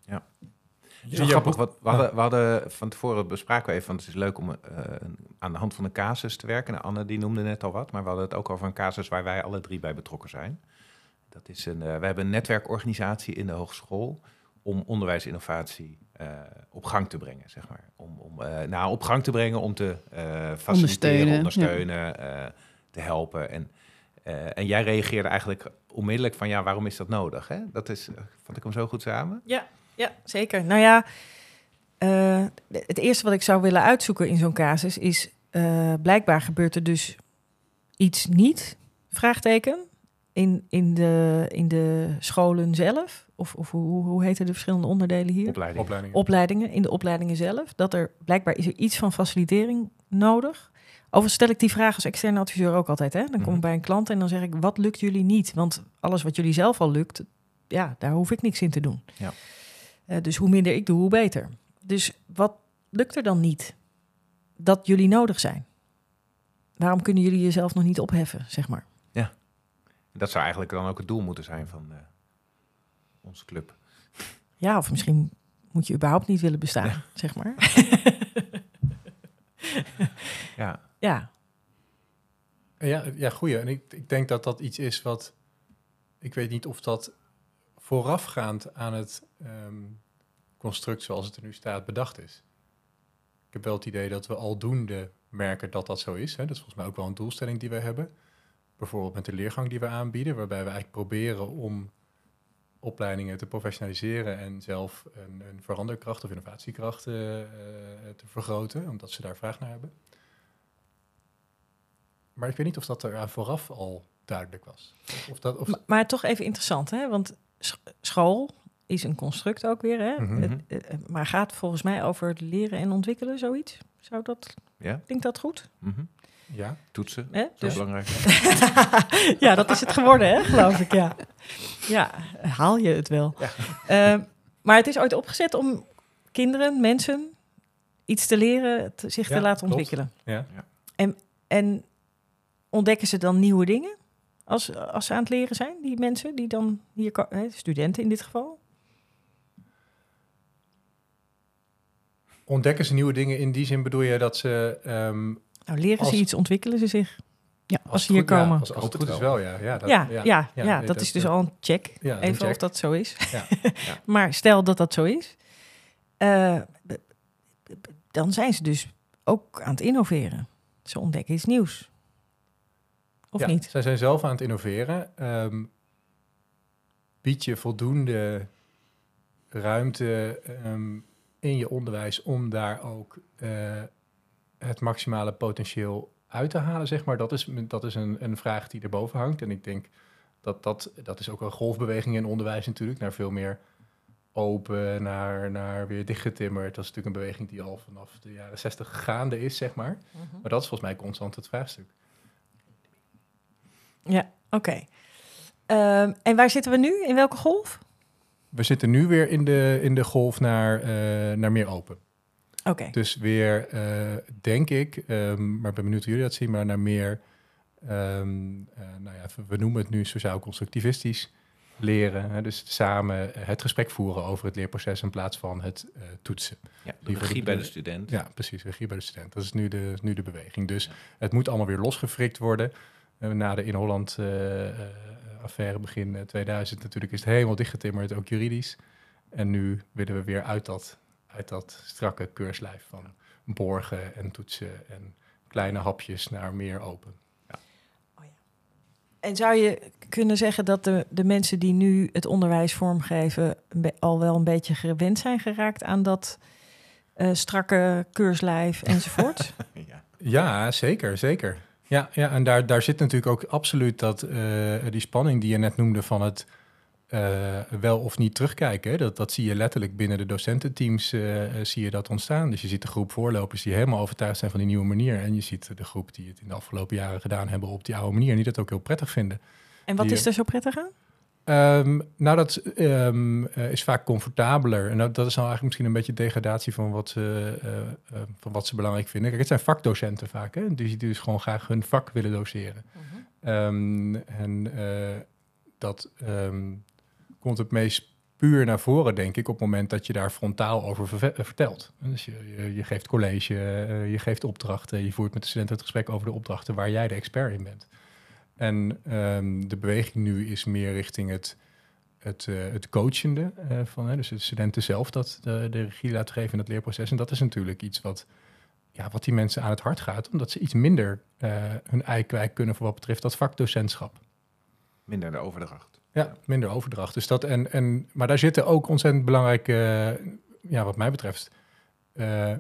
Het is wel grappig, wat, we, hadden, we hadden van tevoren bespraken we even, want het is leuk om eh, aan de hand van een casus te werken. Nou, Anne die noemde net al wat, maar we hadden het ook over een casus waar wij alle drie bij betrokken zijn. Dat is een, eh, we hebben een netwerkorganisatie in de hogeschool om onderwijsinnovatie eh, op gang te brengen, zeg maar. Om, om eh, nou, op gang te brengen, om te eh faciliteren, Ondersteunen, ondersteunen, eh, te helpen. En, eh, en jij reageerde eigenlijk onmiddellijk van, ja, waarom is dat nodig? Hè? Dat is, vond ik hem zo goed samen. Ja, ja zeker. Nou ja, eh, het eerste wat ik zou willen uitzoeken in zo'n casus is... eh, blijkbaar gebeurt er dus iets niet, vraagteken, in, in, de, in de scholen zelf. Of, of hoe, hoe heten de verschillende onderdelen hier? Opleiding. opleiding. opleidingen, in de opleidingen zelf, dat er blijkbaar is er iets van facilitering nodig. Overigens stel ik die vraag als externe adviseur ook altijd. Hè? Dan kom Mhm. ik bij een klant en dan zeg ik, wat lukt jullie niet? Want alles wat jullie zelf al lukt, ja, daar hoef ik niks in te doen. Ja. Eh, dus hoe minder ik doe, hoe beter. Dus wat lukt er dan niet dat jullie nodig zijn? Waarom kunnen jullie jezelf nog niet opheffen, zeg maar? Dat zou eigenlijk dan ook het doel moeten zijn van eh, onze club. Ja, of misschien moet je überhaupt niet willen bestaan, zeg maar. Ja, ja, Ja, ja goeie. En ik, ik denk dat dat iets is wat... Ik weet niet of dat voorafgaand aan het ehm, construct zoals het er nu staat bedacht is. Ik heb wel het idee dat we aldoende merken dat dat zo is. Hè. Dat is volgens mij ook wel een doelstelling die we hebben. Bijvoorbeeld met de leergang die we aanbieden, waarbij we eigenlijk proberen om opleidingen te professionaliseren en zelf een, een veranderkracht of innovatiekracht eh, eh, te vergroten, omdat ze daar vraag naar hebben. Maar ik weet niet of dat er aan vooraf al duidelijk was. Of dat, of, Maar, maar toch even interessant, hè? Want sch- school is een construct ook weer, hè? Mhm. Het, eh, eh, maar gaat volgens mij over het leren en ontwikkelen, zoiets? Zou dat, ja. klinkt dat goed? mhm. Ja, toetsen. Hè? Zo Dus, belangrijk. ja, dat is het geworden, hè? Geloof ik, ja. Ja, haal je het wel. Ja. Eh, maar het is ooit opgezet om kinderen, mensen, iets te leren, te- zich Ja, te laten klopt. ontwikkelen. ja. En ontdekken ze dan nieuwe dingen als, als ze aan het leren zijn, die mensen die dan hier, studenten in dit geval? Ontdekken ze nieuwe dingen in die zin bedoel je dat ze... ehm, Nou, leren Als- ze iets, ontwikkelen ze zich Ja, als ze hier goed- ja, komen? als, als het goed is wel, ja. Ja, dat, ja, ja, ja, ja, nee, dat, is dus al een check. een Even of dat zo is. Ja, maar stel dat dat zo is, eh, dan zijn ze dus ook aan het innoveren. Ze ontdekken iets nieuws. Of Ja, niet? Zij zijn zelf aan het innoveren. Ehm bied je voldoende ruimte ehm, in je onderwijs om daar ook eh, het maximale potentieel uit te halen, zeg maar. Dat is, dat is een, een vraag die erboven hangt. En ik denk dat dat, dat is ook een golfbeweging in onderwijs natuurlijk, naar veel meer open, naar, naar weer dichtgetimmerd. Dat is natuurlijk een beweging die al vanaf de jaren zestig gaande is, zeg maar. Maar dat is volgens mij constant het vraagstuk. Ja, oké. Ehm, en waar zitten we nu? In welke golf? We zitten nu weer in de, in de golf naar, eh, naar meer open. Oké. Dus weer, eh, denk ik, ehm, maar ik ben benieuwd hoe jullie dat zien, maar naar meer, ehm, eh, nou ja, we noemen het nu sociaal-constructivistisch leren. Hè? Dus samen het gesprek voeren over het leerproces in plaats van het eh, toetsen. Ja, de Die regie bij de- de student. Ja, precies, regie bij de student. Dat is nu de, nu de beweging. Dus het moet allemaal weer losgefrikt worden. Na de in Holland affaire begin eh, 2000 natuurlijk is het helemaal dichtgetimmerd, ook juridisch. En nu willen we weer uit dat, uit dat strakke keurslijf van borgen en toetsen en kleine hapjes naar meer open. En zou je kunnen zeggen dat de, de mensen die nu het onderwijs vormgeven... al wel een beetje gewend zijn geraakt aan dat eh, strakke keurslijf enzovoort? ja. Ja, zeker, zeker. Ja, ja en daar, daar zit natuurlijk ook absoluut dat, eh, die spanning die je net noemde van het eh, wel of niet terugkijken. Dat, dat zie je letterlijk binnen de docententeams eh, eh, zie je dat ontstaan. Dus je ziet de groep voorlopers die helemaal overtuigd zijn van die nieuwe manier. En je ziet de groep die het in de afgelopen jaren gedaan hebben op die oude manier. En die dat ook heel prettig vinden. En wat Die- is er zo prettig aan? Ehm, nou, dat ehm, eh, is vaak comfortabeler. En dat, dat is nou eigenlijk misschien een beetje degradatie van wat, ze, van wat ze belangrijk vinden. Kijk, het zijn vakdocenten vaak, hè? Dus die dus gewoon graag hun vak willen doseren. Ehm, en dat komt het meest puur naar voren, denk ik, op het moment dat je daar frontaal over eh, vertelt. Dus je, je, geeft college, eh, je geeft opdrachten, je voert met de studenten het gesprek over de opdrachten waar jij de expert in bent. En ehm, de beweging nu is meer richting het, het, eh, het coachende van, dus de studenten zelf dat de, regie laten geven in het leerproces. En dat is natuurlijk iets wat, ja, wat die mensen aan het hart gaat, omdat ze iets minder hun ei kwijt kunnen voor wat betreft dat vakdocentschap. Minder de overdracht. Ja, minder overdracht. Dus dat en, en, maar daar zitten ook ontzettend belangrijke, eh, ja, wat mij betreft, eh,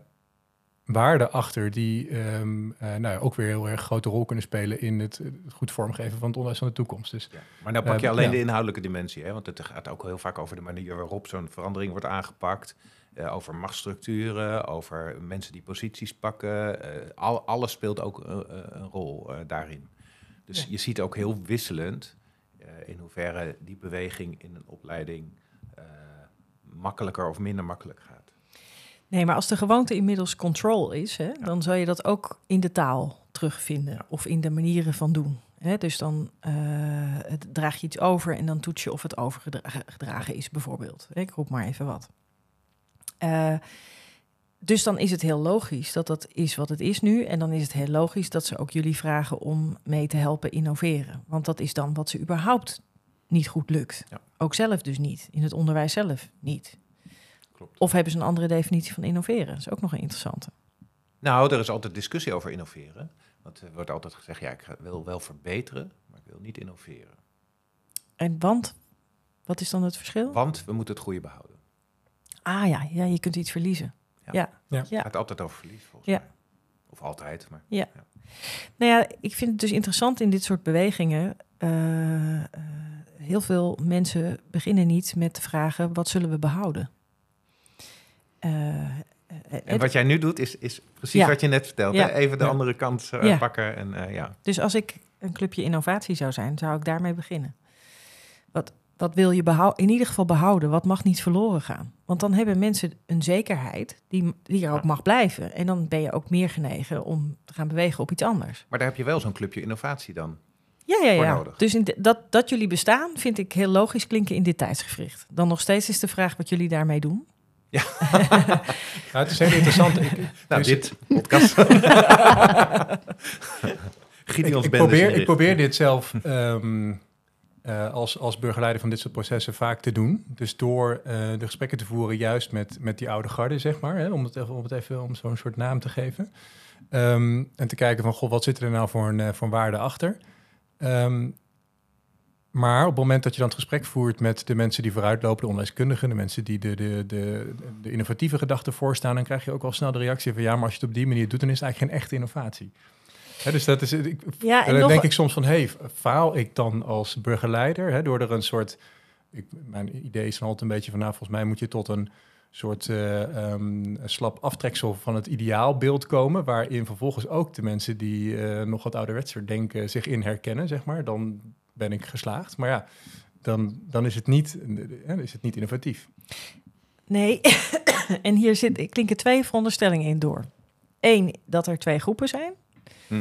waarden achter die eh, nou ja, ook weer heel erg grote rol kunnen spelen in het, het goed vormgeven van het onderwijs van de toekomst. Dus Ja. Maar nou pak je alleen ja. de inhoudelijke dimensie, hè? want het gaat ook heel vaak over de manier waarop zo'n verandering wordt aangepakt. over machtsstructuren, over mensen die posities pakken. al, alles speelt ook een rol daarin. Dus je ziet ook heel wisselend in hoeverre die beweging in een opleiding eh, makkelijker of minder makkelijk gaat. Nee, maar als de gewoonte inmiddels control is, hè, dan zal je dat ook in de taal terugvinden Ja. of in de manieren van doen. Hè, dus dan eh, draag je iets over en dan toets je of het overgedragen is, bijvoorbeeld. Ik roep maar even wat. Eh, dus dan is het heel logisch dat dat is wat het is nu. En dan is het heel logisch dat ze ook jullie vragen om mee te helpen innoveren. Want dat is dan wat ze überhaupt niet goed lukt. Ja. Ook zelf dus niet. In het onderwijs zelf niet. Klopt. Of hebben ze een andere definitie van innoveren? Dat is ook nog een interessante. Nou, er is altijd discussie over innoveren. Want er wordt altijd gezegd, ja, ik wil wel verbeteren, maar ik wil niet innoveren. En want, wat is dan het verschil? Want we moeten het goede behouden. Ah ja, ja, je kunt iets verliezen. Ja. Ja. Ja. Het Ja. gaat altijd over verlies, volgens Ja. mij. Of altijd, maar... Nou ja, ik vind het dus interessant in dit soort bewegingen. eh, eh, heel veel mensen beginnen niet met de vragen: wat zullen we behouden? Eh, En wat jij nu doet, is, is precies Ja. wat je net vertelde. Ja. Even de Ja. andere kant Ja. pakken. En, eh, ja. Dus als ik een clubje innovatie zou zijn, zou ik daarmee beginnen. Wat, wat wil je in ieder geval behouden? Wat mag niet verloren gaan? Want dan hebben mensen een zekerheid die, die er ook mag blijven. En dan ben je ook meer genegen om te gaan bewegen op iets anders. Maar daar heb je wel zo'n clubje innovatie dan. Ja, ja, Voor ja. nodig. Dus in de- dat, dat jullie bestaan vind ik heel logisch klinken in dit tijdsgevricht. Dan nog steeds is de vraag wat jullie daarmee doen. ja, het is heel interessant. Ik, Nou, dus- dit podcast. ik, Gideons ik, Bende probeer, ik probeer dit zelf ehm, eh, als, als burgerleider van dit soort processen vaak te doen. Dus door eh, de gesprekken te voeren juist met, met die oude garde, zeg maar. Hè, om, het even, om het even om zo'n soort naam te geven. Ehm, en te kijken van, god, wat zit er nou voor een, eh, voor een waarde achter? Ehm, maar op het moment dat je dan het gesprek voert met de mensen die vooruitlopen, de onderwijskundigen, de mensen die de, de, de, de innovatieve gedachten voorstaan, dan krijg je ook al snel de reactie van ja, maar als je het op die manier doet, dan is het eigenlijk geen echte innovatie. Dus dat is, ik, Ja, en dan nog, denk ik soms van, hey, faal ik dan als burgerleider? Hè, door er een soort, ik, mijn idee is dan altijd een beetje van, nou, volgens mij moet je tot een soort eh, ehm, slap aftreksel van het ideaalbeeld komen, waarin vervolgens ook de mensen die eh, nog wat ouderwetser denken zich in herkennen, zeg maar. Dan ben ik geslaagd. Maar ja, dan, dan is, het niet, is het niet innovatief. Nee, en hier zit, klinken twee veronderstellingen in door. Eén, dat er twee groepen zijn. Hm.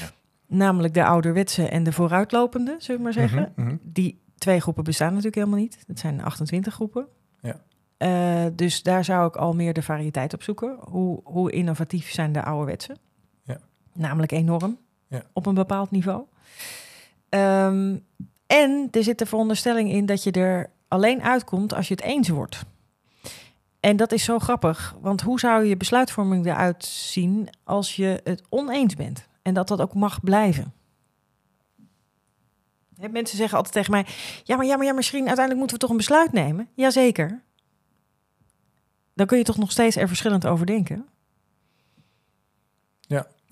Ja. Namelijk de ouderwetse en de vooruitlopende, zullen we maar zeggen. Mhm, mhm. Die twee groepen bestaan natuurlijk helemaal niet. Dat zijn 28 groepen. Ja. Eh, dus daar zou ik al meer de variëteit op zoeken. Hoe, hoe innovatief zijn de ouderwetse? Ja. Namelijk enorm, Ja. op een bepaald niveau. Ehm, en er zit de veronderstelling in dat je er alleen uitkomt als je het eens wordt. En dat is zo grappig, want hoe zou je besluitvorming eruit zien als je het oneens bent? En dat dat ook mag blijven. Hè, mensen zeggen altijd tegen mij... Ja, maar, ja, maar, ja, misschien uiteindelijk moeten we toch een besluit nemen. Jazeker. Dan kun je toch nog steeds er verschillend over denken.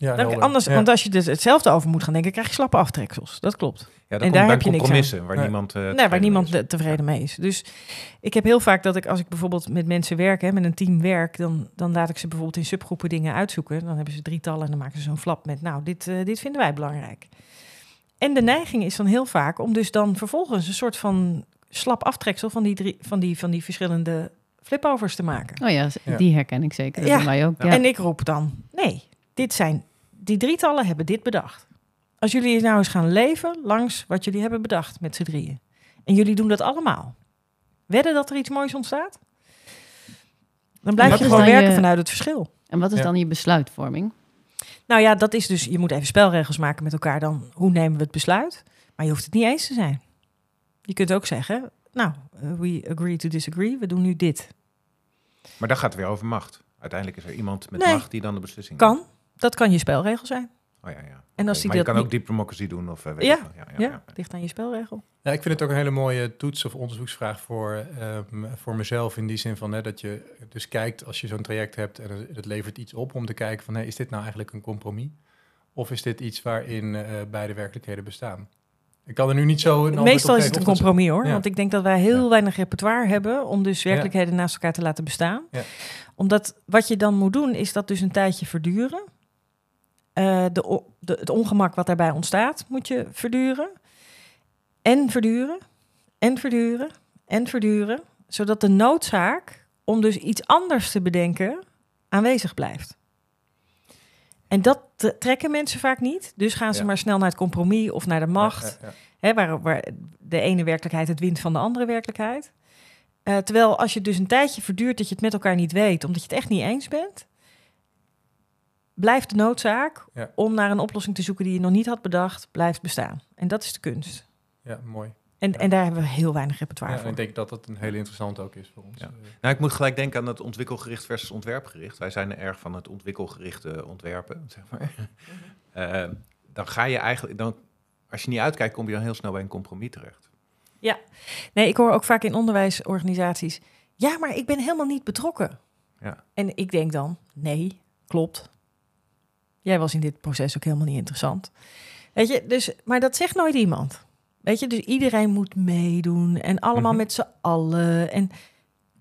Ja, Dan- anders, Ja. Want als je dus hetzelfde over moet gaan denken... krijg je slappe aftreksels. Dat klopt. Ja, dat En daar heb je niks aan. waar Nee. niemand, eh, Nee, tevreden waar mee niemand is. tevreden mee is. Dus ik heb heel vaak dat ik, als ik bijvoorbeeld met mensen werk, hè, met een team werk, dan, dan laat ik ze bijvoorbeeld in subgroepen dingen uitzoeken. Dan hebben ze drietallen en dan maken ze zo'n flap met, nou, dit, eh, dit vinden wij belangrijk. En de neiging is dan heel vaak om dus dan vervolgens een soort van slap aftreksel van die, drie, van die, van die verschillende flipovers te maken. Oh ja, die herken ik zeker. Dat Ja. wij ook. Ja. En ik roep dan, nee, dit zijn, die drietallen hebben dit bedacht. Als jullie nou eens gaan leven langs wat jullie hebben bedacht met z'n drieën. En jullie doen dat allemaal. Wedden dat er iets moois ontstaat? Dan blijf je gewoon werken je- vanuit het verschil. En wat is Ja. dan je besluitvorming? Nou ja, dat is dus, je moet even spelregels maken met elkaar dan. Hoe nemen we het besluit? Maar je hoeft het niet eens te zijn. Je kunt ook zeggen, nou, we agree to disagree. We doen nu dit. Maar dan gaat het weer over macht. Uiteindelijk is er iemand met Nee. macht die dan de beslissing neemt. Kan. Dat kan je spelregel zijn. Oh, ja, ja. En als Oké, die maar je kan niet- ook diplomatie doen of eh, weet Ja, veel. ja, ja, Ja, ligt aan je spelregel. Ja, ik vind het ook een hele mooie toets- of onderzoeksvraag voor, ehm, voor mezelf. In die zin van hè, dat je dus kijkt als je zo'n traject hebt en het, het levert iets op om te kijken van hey, is dit nou eigenlijk een compromis? Of is dit iets waarin eh, beide werkelijkheden bestaan? Ik kan er nu niet zo een antwoord Meestal op is het een compromis hoor. Ja. Want ik denk dat wij heel Ja. weinig repertoire hebben om dus werkelijkheden naast elkaar te laten bestaan. Ja. Omdat wat je dan moet doen, is dat dus een tijdje verduren. Eh, de, de, het ongemak wat daarbij ontstaat, moet je verduren. En verduren. En verduren. En verduren. Zodat de noodzaak om dus iets anders te bedenken aanwezig blijft. En dat trekken mensen vaak niet. Dus gaan ze Ja. maar snel naar het compromis of naar de macht. Ja, ja, ja. Hè, waar, waar de ene werkelijkheid het wint van de andere werkelijkheid. Eh, terwijl als je dus een tijdje verduurt dat je het met elkaar niet weet, omdat je het echt niet eens bent, blijft de noodzaak Ja. om naar een oplossing te zoeken die je nog niet had bedacht, blijft bestaan. En dat is de kunst. Ja, mooi. En, Ja. en daar hebben we heel weinig repertoire Ja, en voor. ik denk dat dat een hele interessante ook is voor ons. Ja. Eh, Nou, ik moet gelijk denken aan het ontwikkelgericht versus ontwerpgericht. Wij zijn erg van het ontwikkelgerichte ontwerpen, zeg maar. Eh, dan ga je eigenlijk, dan, als je niet uitkijkt, kom je dan heel snel bij een compromis terecht. Nee, ik hoor ook vaak in onderwijsorganisaties, ja, maar ik ben helemaal niet betrokken. Ja. En ik denk dan, nee, klopt. Jij was in dit proces ook helemaal niet interessant. Weet je, dus, maar dat zegt nooit iemand. Weet je, dus iedereen moet meedoen en allemaal Mhm. met z'n allen. En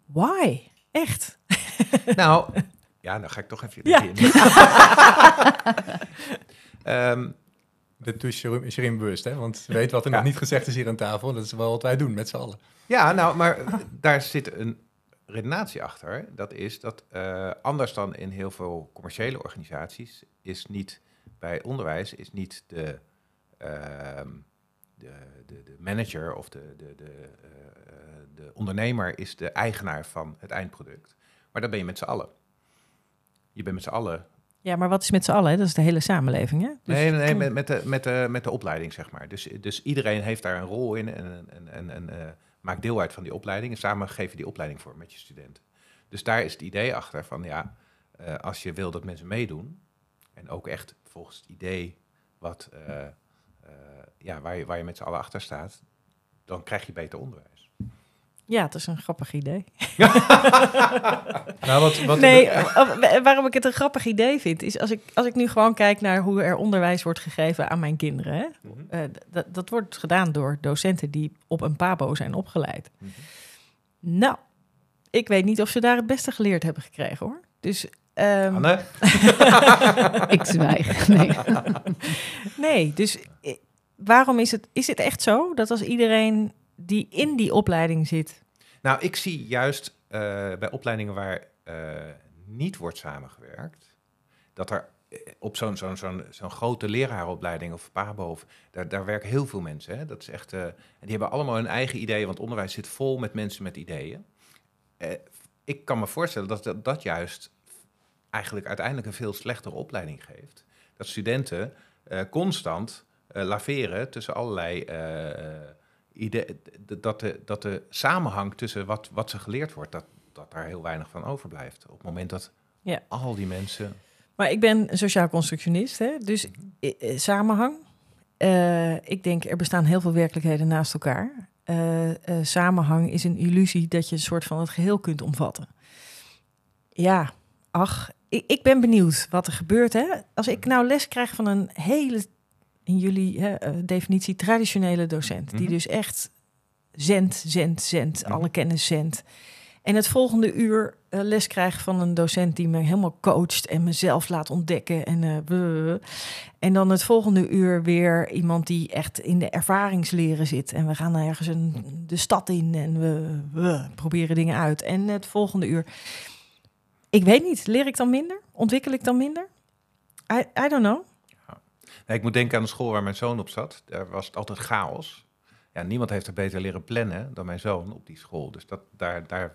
why? Echt? Nou, ja, dan ga ik toch even... Ja. Ehm, Dit doet Sherin Sherin bewust, hè? want weet wat er Ja. nog niet gezegd is hier aan tafel. Dat is wel wat wij doen met z'n allen. Ja, nou, maar daar zit een redenatie achter. Dat is dat eh, anders dan in heel veel commerciële organisaties is niet bij onderwijs is niet de, ehm, de, de, de manager of de, de, de, eh, eh, de ondernemer is de eigenaar van het eindproduct. Maar dat ben je met z'n allen. Je bent met z'n allen. Ja, maar wat is met z'n allen? hè? Dat is de hele samenleving, hè? Dus- nee, nee, met, met, de, met, de, met de opleiding, zeg maar. Dus, dus iedereen heeft daar een rol in en, en, en, en maakt deel uit van die opleiding. En samen geef je die opleiding voor met je studenten. Dus daar is het idee achter van, ja, eh, als je wil dat mensen meedoen... en ook echt volgens het idee wat, eh, eh, ja, waar, je, waar je met z'n allen achter staat... dan krijg je beter onderwijs. Ja, het is een grappig idee. Nou, wat, wat nee, wa- waarom ik het een grappig idee vind, is als ik, als ik nu gewoon kijk naar hoe er onderwijs wordt gegeven aan mijn kinderen. Hè? Eh, dat, dat wordt gedaan door docenten die op een PABO zijn opgeleid. Mhm. Nou, ik weet niet of ze daar het beste geleerd hebben gekregen hoor. Dus ehm, Anne? Ik zwijg. Nee. nee, dus waarom is het, is het echt zo dat als iedereen die in die opleiding zit, Nou, ik zie juist eh, bij opleidingen waar eh, niet wordt samengewerkt, dat er eh, op zo'n zo'n zo'n zo'n grote leraaropleiding of PABO, of, daar, daar werken heel veel mensen. Hè? Dat is echt, en die hebben allemaal hun eigen ideeën, want onderwijs zit vol met mensen met ideeën. Ik kan me voorstellen dat, dat dat juist eigenlijk uiteindelijk een veel slechtere opleiding geeft. Dat studenten constant laveren tussen allerlei idee, dat, de, dat de samenhang tussen wat, wat ze geleerd wordt, dat, dat daar heel weinig van overblijft. Op het moment dat Ja. al die mensen... Maar ik ben sociaal constructionist, hè? dus eh, eh, samenhang. eh, ik denk, er bestaan heel veel werkelijkheden naast elkaar. Eh, eh, samenhang is een illusie dat je een soort van het geheel kunt omvatten. Ja, ach, ik, ik ben benieuwd wat er gebeurt. Hè? Als ik nou les krijg van een hele, in jullie hè, eh, definitie, traditionele docent, die Mhm. dus echt zendt, zendt, zendt, alle kennis zendt. En het volgende uur eh, les krijg van een docent die me helemaal coacht en mezelf laat ontdekken. En, eh, en dan het volgende uur weer iemand die echt in de ervaringsleren zit. En we gaan ergens een, de stad in en we, we proberen dingen uit. En het volgende uur. Ik weet niet, leer ik dan minder? Ontwikkel ik dan minder? I, I don't know. Nee, ik moet denken aan de school waar mijn zoon op zat. Daar was het altijd chaos. Ja, niemand heeft er beter leren plannen dan mijn zoon op die school. Dus dat, daar, daar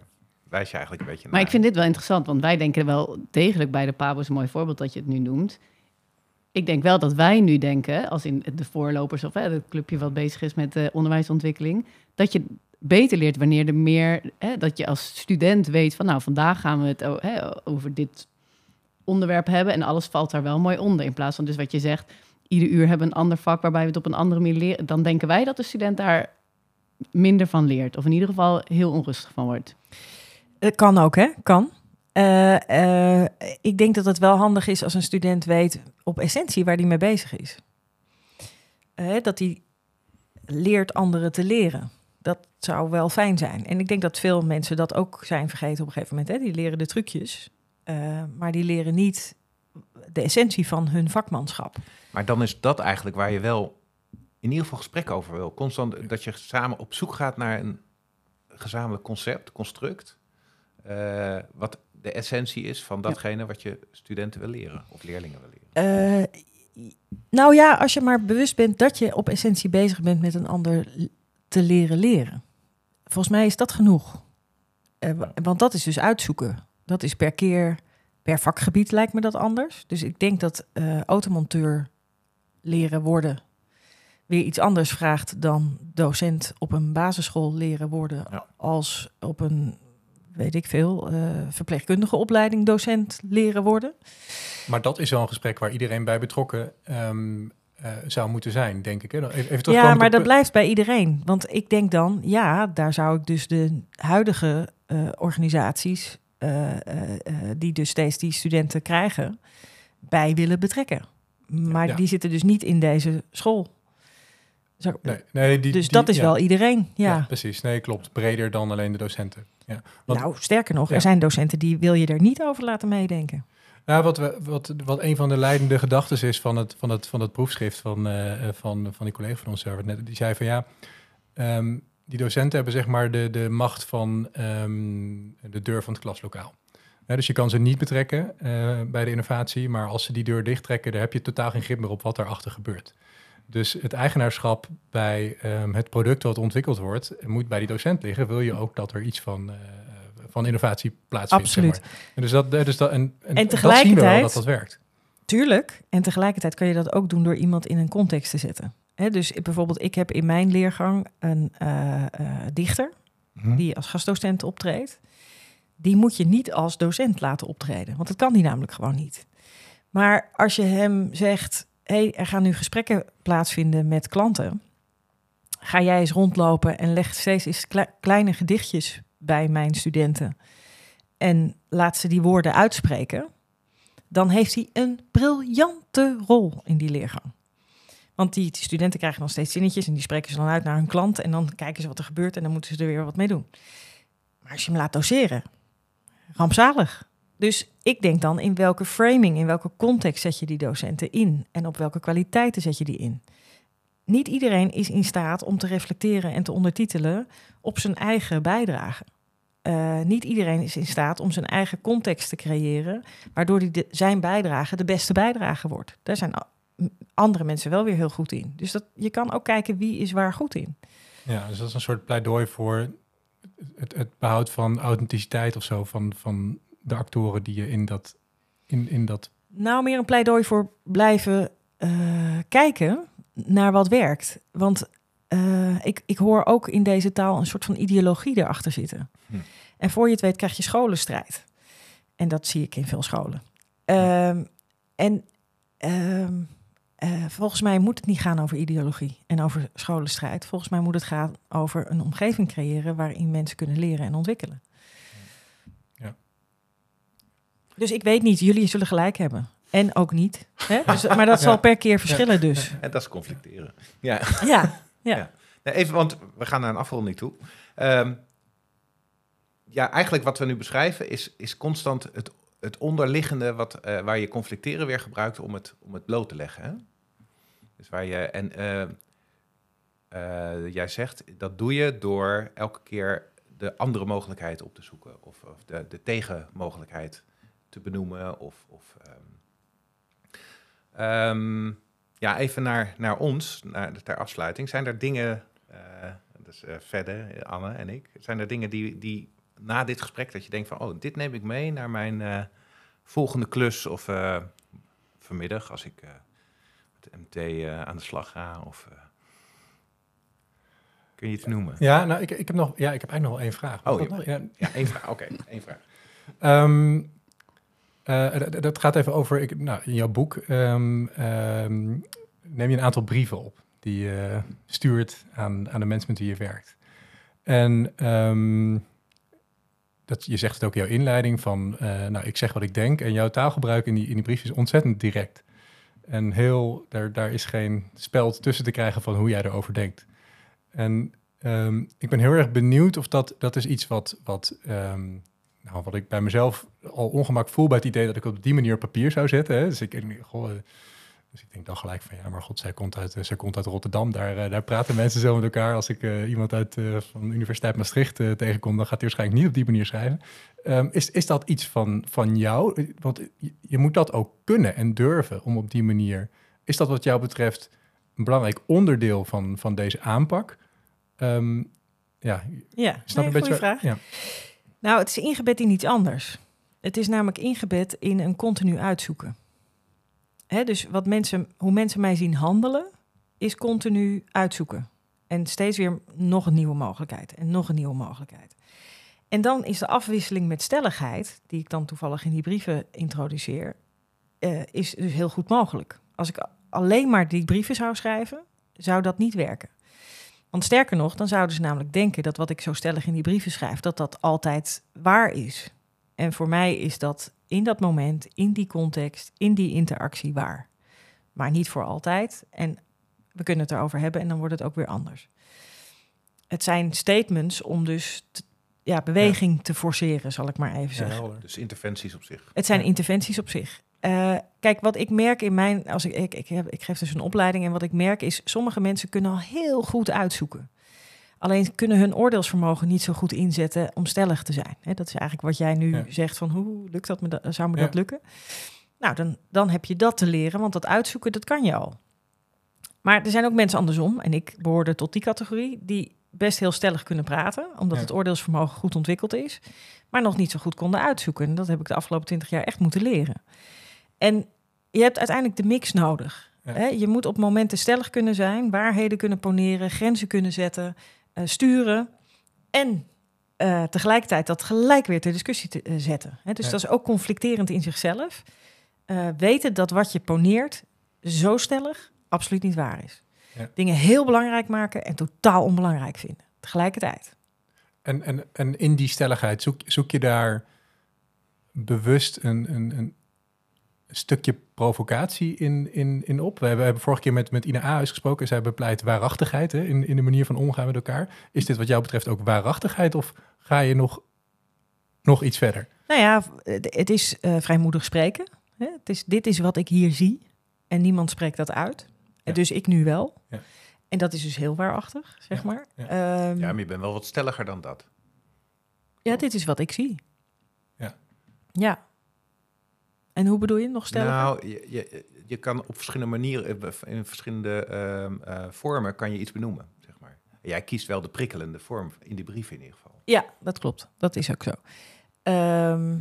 wijs je eigenlijk een beetje Maar naar. ik vind dit wel interessant, want wij denken wel degelijk bij de Pabo is een mooi voorbeeld dat je het nu noemt. Ik denk wel dat wij nu denken, als in de voorlopers of hè, het clubje wat bezig is met eh, onderwijsontwikkeling, dat je beter leert wanneer er meer, hè, dat je als student weet van nou vandaag gaan we het hè, over dit onderwerp hebben en alles valt daar wel mooi onder. In plaats van dus wat je zegt, ieder uur hebben een ander vak waarbij we het op een andere manier leren. Dan denken wij dat de student daar minder van leert. Of in ieder geval heel onrustig van wordt. Het kan ook, hè? Kan. Eh, eh, ik denk dat het wel handig is als een student weet op essentie waar hij mee bezig is. Eh, dat hij leert anderen te leren. Dat zou wel fijn zijn. En ik denk dat veel mensen dat ook zijn vergeten op een gegeven moment. Hè? Die leren de trucjes, eh, maar die leren niet de essentie van hun vakmanschap. Maar dan is dat eigenlijk waar je wel in ieder geval gesprek over wil. Constant dat je samen op zoek gaat naar een gezamenlijk concept, construct. eh, wat de essentie is van datgene wat je studenten wil leren of leerlingen wil leren. Eh, nou ja, als je maar bewust bent dat je op essentie bezig bent met een ander te leren leren. Volgens mij is dat genoeg. Wa- want dat is dus uitzoeken. Dat is per keer, per vakgebied lijkt me dat anders. Dus ik denk dat eh, automonteur leren worden weer iets anders vraagt dan docent op een basisschool leren worden. Ja. Als op een, weet ik veel, eh, verpleegkundige opleiding docent leren worden. Maar dat is wel een gesprek waar iedereen bij betrokken ehm, eh, zou moeten zijn, denk ik. Hè? Even, even Ja, maar op- dat blijft bij iedereen. Want ik denk dan, ja, daar zou ik dus de huidige organisaties, die dus steeds die studenten krijgen, bij willen betrekken. Maar Ja. die zitten dus niet in deze school. Zou- Nee, nee, die, dus die- dat is ja. wel iedereen. Ja. Ja. precies. Nee, klopt. Breder dan alleen de docenten. Ja. Want- nou, sterker nog, er zijn docenten die wil je er niet over laten meedenken. Nou, wat, we, wat, wat een van de leidende gedachten is van het, van het, van het proefschrift van, eh, eh, van, van die collega van ons, net, die zei van ja, ehm, die docenten hebben zeg maar de, de macht van ehm, de deur van het klaslokaal. Dus je kan ze niet betrekken eh, bij de innovatie, maar als ze die deur dichttrekken, dan heb je totaal geen grip meer op wat daarachter gebeurt. Dus het eigenaarschap bij ehm, het product wat ontwikkeld wordt, moet bij die docent liggen. Wil je ook dat er iets van, eh, van innovatie plaatsvindt. zeg Absoluut. maar. En dus dat, dus dat, en, en, dat zien we wel tegelijkertijd- dat dat werkt. Tuurlijk. En tegelijkertijd kan je dat ook doen door iemand in een context te zetten. Hè, dus bijvoorbeeld, ik heb in mijn leergang een eh, eh, dichter Hm? die als gastdocent optreedt. Die moet je niet als docent laten optreden, want dat kan die namelijk gewoon niet. Maar als je hem zegt, hey, er gaan nu gesprekken plaatsvinden met klanten. Ga jij eens rondlopen en leg steeds eens kle- kleine gedichtjes bij mijn studenten. En laat ze die woorden uitspreken. Dan heeft hij een briljante rol in die leergang. Want die studenten krijgen dan steeds zinnetjes en die spreken ze dan uit naar hun klant. En dan kijken ze wat er gebeurt en dan moeten ze er weer wat mee doen. Maar als je hem laat doseren, rampzalig. Dus ik denk dan in welke framing, in welke context zet je die docenten in? En op welke kwaliteiten zet je die in? Niet iedereen is in staat om te reflecteren en te ondertitelen op zijn eigen bijdrage. Eh, niet iedereen is in staat om zijn eigen context te creëren, waardoor die zijn bijdrage de beste bijdrage wordt. Daar zijn andere mensen wel weer heel goed in. Dus dat, je kan ook kijken wie is waar goed in. Ja, dus dat is een soort pleidooi voor het, het behoud van authenticiteit of zo van, van de actoren die je in dat, in, in dat Nou, meer een pleidooi voor blijven eh, kijken naar wat werkt. Want eh, ik, ik hoor ook in deze taal een soort van ideologie erachter zitten. Hm. En voor je het weet krijg je scholenstrijd. En dat zie ik in veel scholen. Ehm, en ehm, eh, volgens mij moet het niet gaan over ideologie en over scholenstrijd. Volgens mij moet het gaan over een omgeving creëren waarin mensen kunnen leren en ontwikkelen. Ja. Dus ik weet niet, jullie zullen gelijk hebben. En ook niet. Hè? Dus, maar dat zal per keer verschillen dus. En dat is conflicteren. Ja. Ja, Nee, even, want we gaan naar een afronding toe. Ehm, ja, eigenlijk wat we nu beschrijven is, is constant het, het onderliggende wat, eh, waar je conflicteren weer gebruikt om het, om het bloot te leggen. Hè? Dus waar je, en eh, eh, jij zegt dat doe je door elke keer de andere mogelijkheid op te zoeken of, of de, de tegenmogelijkheid te benoemen. Of, of, ehm, ehm, ja, even naar, naar ons, naar, ter afsluiting. Zijn er dingen, eh dus verder, Anne en ik, zijn er dingen die, die na dit gesprek dat je denkt van, oh, dit neem ik mee naar mijn volgende klus of vanmiddag als ik de MT eh, aan de slag ga? Of, eh, kun je iets noemen? Ja, nou, ik, ik, heb nog, ja, ik heb eigenlijk nog wel één vraag. Mag Oh, ja. nog? ja. Ja, één vraag. Oké, één vraag. Ehm, eh, dat gaat even over, ik, nou, in jouw boek ehm, ehm, neem je een aantal brieven op die je stuurt aan, aan de mensen met wie je werkt. En dat, je zegt het ook in jouw inleiding van, nou, ik zeg wat ik denk en jouw taalgebruik in die, in die brief is ontzettend direct. En heel, daar, daar is geen speld tussen te krijgen van hoe jij erover denkt. En ehm, ik ben heel erg benieuwd of dat, dat is iets wat, wat ehm, nou, wat ik bij mezelf al ongemak voel bij het idee dat ik op die manier papier zou zetten. Hè. Dus, ik, goh, dus ik denk dan gelijk van ja, maar god, zij komt uit, eh, zij komt uit Rotterdam. Daar, eh, daar praten mensen zo met elkaar. Als ik eh, iemand uit van de Universiteit Maastricht tegenkom, dan gaat hij waarschijnlijk niet op die manier schrijven. Ehm, is, is dat iets van, van jou? Want je, moet dat ook kunnen en durven om op die manier. Is dat wat jou betreft een belangrijk onderdeel van, van deze aanpak? Ehm, ja, ja. snap Nee, een beetje. vraag. Ja. Nou, het is ingebed in iets anders. Het is namelijk ingebed in een continu uitzoeken. Hè, dus wat mensen, hoe mensen mij zien handelen, is continu uitzoeken. En steeds weer nog een nieuwe mogelijkheid en nog een nieuwe mogelijkheid. En dan is de afwisseling met stelligheid, die ik dan toevallig in die brieven introduceer, eh, is dus heel goed mogelijk. Als ik alleen maar die brieven zou schrijven, zou dat niet werken. Want sterker nog, dan zouden ze namelijk denken dat wat ik zo stellig in die brieven schrijf, dat dat altijd waar is. En voor mij is dat in dat moment, in die context, in die interactie waar. Maar niet voor altijd. En we kunnen het erover hebben en dan wordt het ook weer anders. Het zijn statements om dus ja, beweging te forceren, zal ik maar even Ja, zeggen. helder. Dus interventies op zich. Het zijn Ja. interventies op zich. Eh, kijk, wat ik merk in mijn. Als ik, ik, ik, heb, ik geef dus een opleiding. En wat ik merk is. Sommige mensen kunnen al heel goed uitzoeken. Alleen kunnen hun oordeelsvermogen niet zo goed inzetten om stellig te zijn. Hè, dat is eigenlijk wat jij nu Ja. zegt: van hoe lukt dat me zou me Ja. dat lukken? Nou, dan, dan heb je dat te leren, want dat uitzoeken, dat kan je al. Maar er zijn ook mensen andersom, en ik behoorde tot die categorie, die best heel stellig kunnen praten, omdat Ja. het oordeelsvermogen goed ontwikkeld is, maar nog niet zo goed konden uitzoeken. En dat heb ik de afgelopen twintig jaar echt moeten leren. En je hebt uiteindelijk de mix nodig. Je moet op momenten stellig kunnen zijn, waarheden kunnen poneren, grenzen kunnen zetten, sturen en eh, tegelijkertijd dat gelijk weer ter discussie te eh, zetten. Hè? Dus Ja. dat is ook conflicterend in zichzelf. Eh, weten dat wat je poneert zo stellig absoluut niet waar is. Ja. Dingen heel belangrijk maken en totaal onbelangrijk vinden. Tegelijkertijd. En, en, en in die stelligheid, zoek, zoek je daar bewust een, een, een stukje provocatie in, in, in op? We hebben, we hebben vorige keer met, met Ina Ahuis gesproken. Zij bepleit waarachtigheid hè, in, in de manier van omgaan met elkaar. Is dit wat jou betreft ook waarachtigheid of ga je nog, nog iets verder? Nou ja, het is eh, vrijmoedig spreken. Hè? Het is, dit is wat ik hier zie. En niemand spreekt dat uit. Ja. Dus ik nu wel. Ja. En dat is dus heel waarachtig, zeg Ja, maar. ja. Ehm, Ja, maar je bent wel wat stelliger dan dat. ja, dit is wat ik zie. Ja. Ja. En hoe bedoel je nog stellen? Nou, je, je, je kan op verschillende manieren, eh, in verschillende ehm, eh, vormen, kan je iets benoemen, zeg maar. Jij kiest wel de prikkelende vorm in die brief in ieder geval. Ja, dat klopt. Dat is ook zo. Ehm,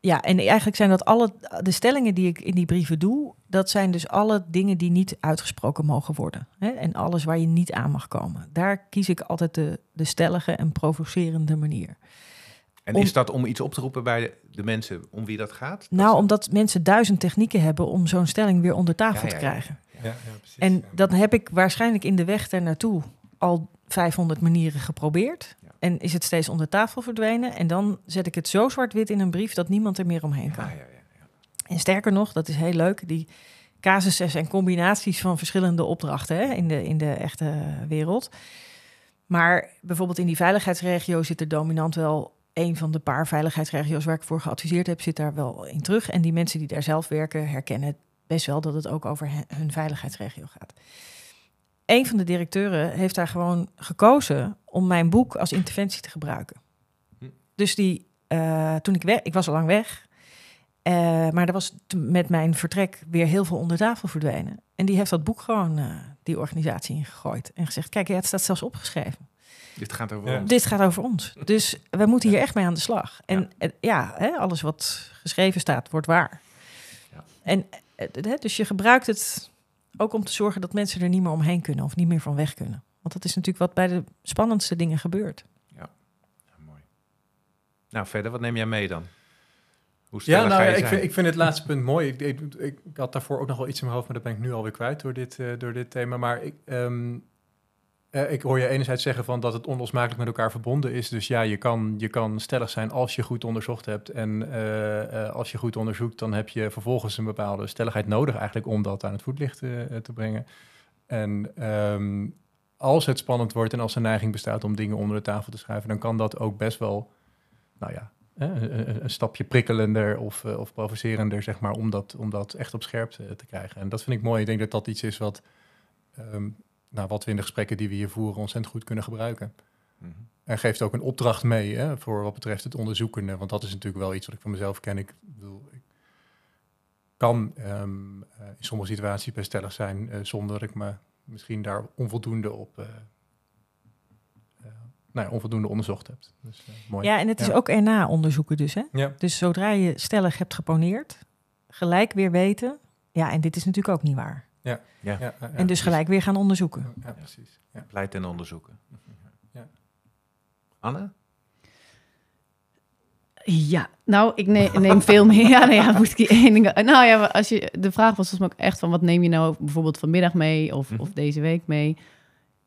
ja, en eigenlijk zijn dat alle de stellingen die ik in die brieven doe, dat zijn dus alle dingen die niet uitgesproken mogen worden. Hè? En alles waar je niet aan mag komen. Daar kies ik altijd de, de stellige en provocerende manier. En Om- is dat om iets op te roepen bij de, de mensen om wie dat gaat? Dat Nou, omdat mensen duizend technieken hebben om zo'n stelling weer onder tafel Ja, te krijgen. Ja, ja, precies. En dan heb ik waarschijnlijk in de weg daar naartoe al 500 manieren geprobeerd. En is het steeds onder tafel verdwenen. En dan zet ik het zo zwart-wit in een brief dat niemand er meer omheen kan. Ja, ja, ja, ja. En sterker nog, dat is heel leuk, die casussen en combinaties van verschillende opdrachten hè, in, de, in de echte wereld. Maar bijvoorbeeld in die veiligheidsregio zit er dominant wel een van de paar veiligheidsregio's waar ik voor geadviseerd heb, zit daar wel in terug. En die mensen die daar zelf werken herkennen best wel dat het ook over hun veiligheidsregio gaat. Een van de directeuren heeft daar gewoon gekozen om mijn boek als interventie te gebruiken. Hm. Dus die, eh, toen ik weg, ik was al lang weg, eh, maar er was met mijn vertrek weer heel veel onder tafel verdwenen. En die heeft dat boek gewoon eh, die organisatie ingegooid en gezegd: Kijk, ja, het staat zelfs opgeschreven. Dit gaat over Ja. ons. Dit gaat over ons. Dus we moeten hier Ja. echt mee aan de slag. En Ja. ja, hè, alles wat geschreven staat, wordt waar. Ja. En eh, hè, dus je gebruikt het ook om te zorgen dat mensen er niet meer omheen kunnen of niet meer van weg kunnen. Want dat is natuurlijk wat bij de spannendste dingen gebeurt. Ja, mooi. Nou, verder, wat neem jij mee dan? Hoe Ja, nou, ik, vind, ik vind het laatste punt mooi. Ik, ik, ik, ik had daarvoor ook nog wel iets in mijn hoofd, maar dat ben ik nu alweer kwijt door dit, eh, door dit thema. Maar ik, ehm, eh, ik hoor je enerzijds zeggen van dat het onlosmakelijk met elkaar verbonden is. Dus ja, je kan, je kan stellig zijn als je goed onderzocht hebt. En eh, eh, als je goed onderzoekt, dan heb je vervolgens een bepaalde stelligheid nodig eigenlijk om dat aan het voetlicht te brengen. En ehm, als het spannend wordt en als er neiging bestaat om dingen onder de tafel te schuiven, dan kan dat ook best wel, nou ja, een, een- stapje prikkelender of, of provocerender, zeg maar, om dat, om dat echt op scherp te, te krijgen. En dat vind ik mooi. Ik denk dat dat iets is wat, ehm, nou, wat we in de gesprekken die we hier voeren ontzettend goed kunnen gebruiken. Mhm. En geeft ook een opdracht mee hè, voor wat betreft het onderzoekende. Want dat is natuurlijk wel iets wat ik van mezelf ken. Ik, bedoel, ik kan ehm, eh, in sommige situaties best stellig zijn eh, zonder dat ik me misschien daar onvoldoende op... eh, nou ja, onvoldoende onderzocht heb. Dus mooi. Ja, en het is ook erna onderzoeken dus. Hè? Ja. Dus zodra je stellig hebt geponeerd, gelijk weer weten. Ja, en dit is natuurlijk ook niet waar. Ja, Ja, ja, ja, en dus gelijk weer gaan onderzoeken. Ja, precies. Ja. pleit en onderzoeken. Ja. Anne? Ja, nou, ik ne- neem veel meer. Ja, nee, ja, moet ik die. Nou ja, als je, de vraag was volgens mij ook echt van... wat neem je nou bijvoorbeeld vanmiddag mee of, Mhm. of deze week mee?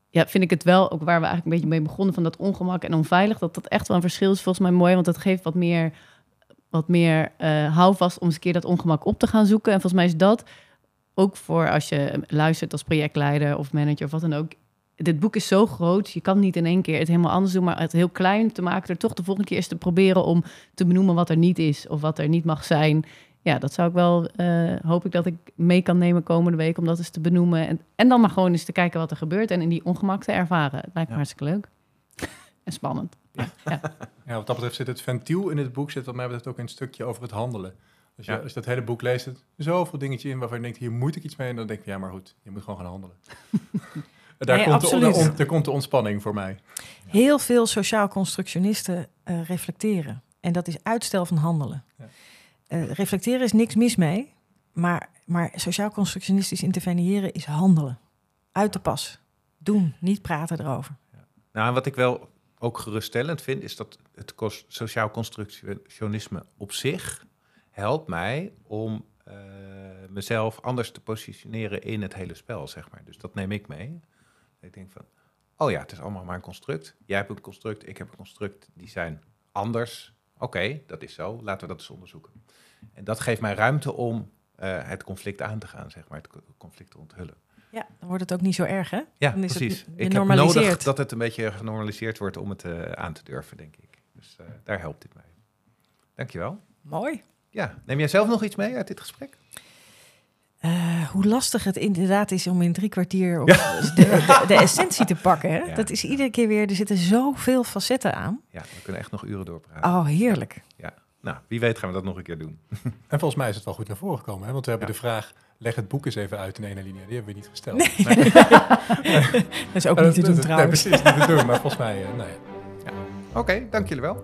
Ja, vind ik het wel, ook waar we eigenlijk een beetje mee begonnen... van dat ongemak en onveilig, dat dat echt wel een verschil is volgens mij mooi. Want dat geeft wat meer, wat meer eh, houvast om eens een keer dat ongemak op te gaan zoeken. En volgens mij is dat ook voor als je luistert als projectleider of manager of wat dan ook... Dit boek is zo groot, je kan niet in één keer het helemaal anders doen... maar het heel klein te maken, er toch de volgende keer eens te proberen... om te benoemen wat er niet is of wat er niet mag zijn. Ja, dat zou ik wel, eh, hoop ik dat ik mee kan nemen komende week om dat eens te benoemen. En, en dan maar gewoon eens te kijken wat er gebeurt en in die ongemak te ervaren. Het lijkt me Ja. hartstikke leuk. en spannend. Ja, wat dat betreft zit het ventiel in het boek, zit wat mij betreft ook een stukje over het handelen. Dus je, Ja. als je dat hele boek leest, zoveel dingetje in waarvan je denkt, hier moet ik iets mee. En dan denk je, ja, maar goed, je moet gewoon gaan handelen. En Daar, Nee, komt de, on- daar komt de ontspanning voor mij. Heel veel sociaal constructionisten eh, reflecteren. En dat is uitstel van handelen. Ja. Eh, reflecteren is niks mis mee. Maar, maar sociaal constructionistisch interveneren is handelen. Uit de pas. Doen, niet praten erover. Nou, en wat ik wel ook geruststellend vind, is dat het sociaal constructionisme op zich helpt mij om eh, mezelf anders te positioneren in het hele spel, zeg maar. Dus dat neem ik mee. Ik denk van, oh ja, het is allemaal maar een construct. Jij hebt een construct, ik heb een construct, die zijn anders. Oké, dat is zo, laten we dat eens onderzoeken. En dat geeft mij ruimte om eh, het conflict aan te gaan, zeg maar, het co- conflict te onthullen. Ja, dan wordt het ook niet zo erg, hè? Ja, Dan is het precies. je ik heb nodig dat het een beetje genormaliseerd wordt om het eh, aan te durven, denk ik. Dus daar helpt dit mee. Dankjewel. Mooi. Ja, neem jij zelf nog iets mee uit dit gesprek? Eh, hoe lastig het inderdaad is om in drie kwartier de, de, de essentie te pakken. Hè? Ja. Dat is iedere keer weer, er zitten zoveel facetten aan. Ja, we kunnen echt nog uren doorpraten. Oh, heerlijk. Nou, wie weet gaan we dat nog een keer doen. En volgens mij is het wel goed naar voren gekomen. Hè? Want we hebben Ja. de vraag, leg het boek eens even uit in ene linie. Die hebben we niet gesteld. Nee. Dat is ook Eh, niet te doen nee, trouwens. precies, niet te doen. Maar volgens mij, eh, nou ja. Oké, dank jullie wel.